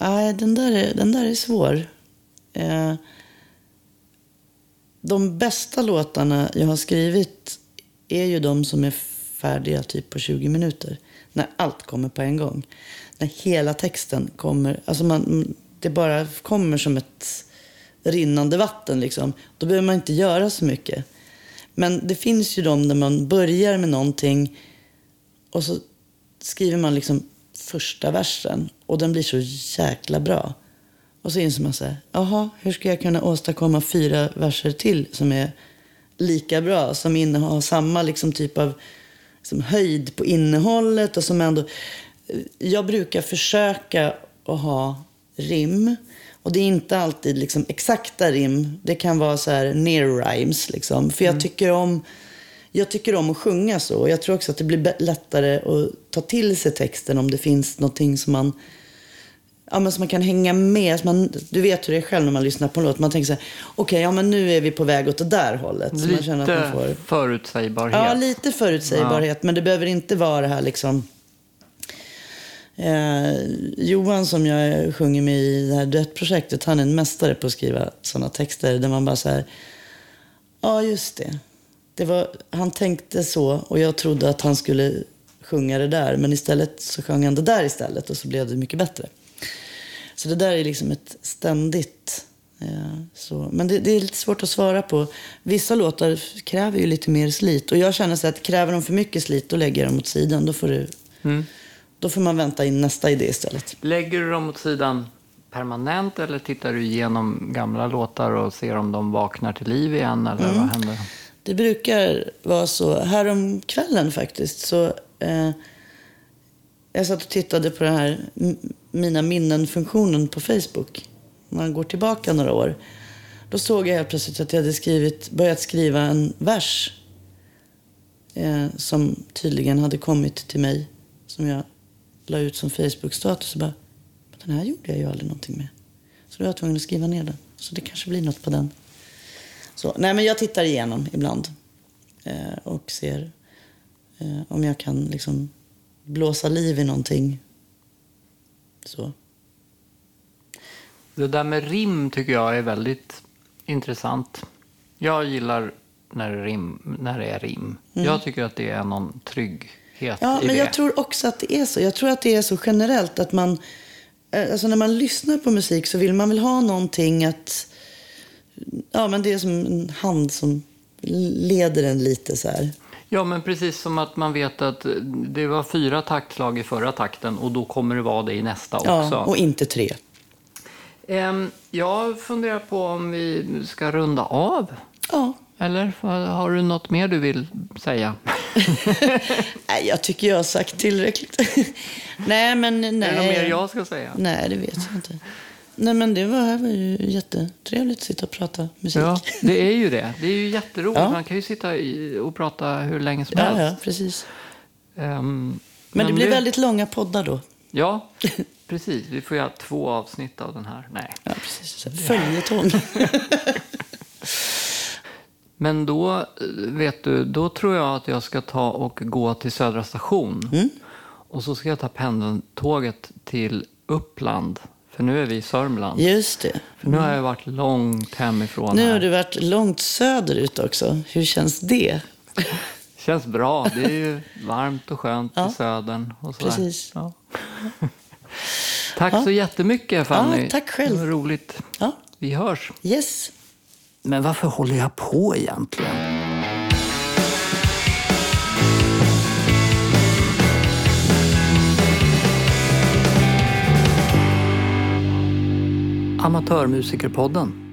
Nej, den där är, den där är svår. Ehm. De bästa låtarna jag har skrivit är ju de som är färdiga typ på 20 minuter. När allt kommer på en gång. När hela texten kommer. Alltså man, det bara kommer som ett rinnande vatten. Liksom. Då behöver man inte göra så mycket. Men det finns ju de där man börjar med någonting och så skriver man liksom första versen och den blir så jäkla bra. Och så inser man så här, jaha, hur ska jag kunna åstadkomma fyra verser till som är lika bra, som innehar samma liksom typ av liksom höjd på innehållet och som ändå... Eh, jag brukar försöka att ha rim. Och det är inte alltid liksom exakta rim. Det kan vara så här near rhymes liksom. För jag mm. tycker om... Jag tycker om att sjunga så. Jag tror också att det blir lättare att ta till sig texten om det finns någonting som man ja, men så man kan hänga med. Man, du vet hur det är själv när man lyssnar på en låt. Man tänker så här, okej, okay, ja men nu är vi på väg åt det där hållet. Så lite man känner att man får... förutsägbarhet. Ja, lite förutsägbarhet. Ja. Men det behöver inte vara det här liksom... Eh, Johan som jag sjunger med i det här duettprojektet, han är en mästare på att skriva sådana texter där man bara så här, ja just det. det var, han tänkte så och jag trodde att han skulle sjunga det där. Men istället så sjöng han det där istället och så blev det mycket bättre. Så det där är liksom ett ständigt... Eh, så. Men det, det, är lite svårt att svara på. Vissa låtar kräver ju lite mer slit. Och jag känner så att kräver de för mycket slit, då lägger jag dem åt sidan. Då får, du mm då får man vänta in nästa idé istället. Lägger du dem åt sidan permanent eller tittar du igenom gamla låtar och ser om de vaknar till liv igen? Eller mm. vad händer? Det brukar vara så. Härom kvällen faktiskt så eh, jag satt och tittade på den här Mina minnen-funktionen på Facebook. Man går tillbaka några år. Då såg jag helt plötsligt att jag hade skrivit, börjat skriva en vers. Eh, som tydligen hade kommit till mig. Som jag la ut som Facebook-status. bara, den här gjorde jag ju aldrig någonting med. Så då var jag tvungen att skriva ner den. Så det kanske blir något på den. Så, nej, men jag tittar igenom ibland. Eh, och ser eh, om jag kan liksom blåsa liv i någonting. Så. Det där med rim tycker jag är väldigt intressant. Jag gillar när det, rim, när det är rim. Mm. Jag tycker att det är någon trygghet ja, men det. Jag tror också att det är så. Jag tror att det är så generellt att man... Eh, alltså när man lyssnar på musik så vill man väl ha någonting att... Ja, men det är som en hand som leder en lite så här. Ja, men precis som att man vet att det var fyra taktslag i förra takten och då kommer det vara det i nästa också. Ja, och inte tre. Jag funderar på om vi ska runda av. Ja. Eller har du något mer du vill säga? nej, jag tycker jag har sagt tillräckligt. nej, men nej. Är det något mer jag ska säga? Nej, det vet jag inte. Nej, men det var, var ju jättetrevligt att sitta och prata musik. Ja, det är ju det. Det är ju jätteroligt. Ja. Man kan ju sitta och prata hur länge som helst. Ja, precis. Um, men, men, det blir det... väldigt långa poddar då. Ja, precis. Vi får göra två avsnitt av den här. Nej. Ja, precis. Följetong. Men då, vet du, då tror jag att jag ska ta och gå till Södra station. Mm. Och så ska jag ta pendeltåget till Uppland för nu är vi i Sörmland. Just det. För nu har jag varit långt hemifrån. Nu har du varit långt söderut också. Hur känns det? känns bra. Det är ju varmt och skönt ja. i södern. Och. Precis. Ja. tack ja. så jättemycket Fanny. Ja, tack själv. Det var roligt. Ja. Vi hörs. Yes. Men varför håller jag på egentligen? Amatörmusikerpodden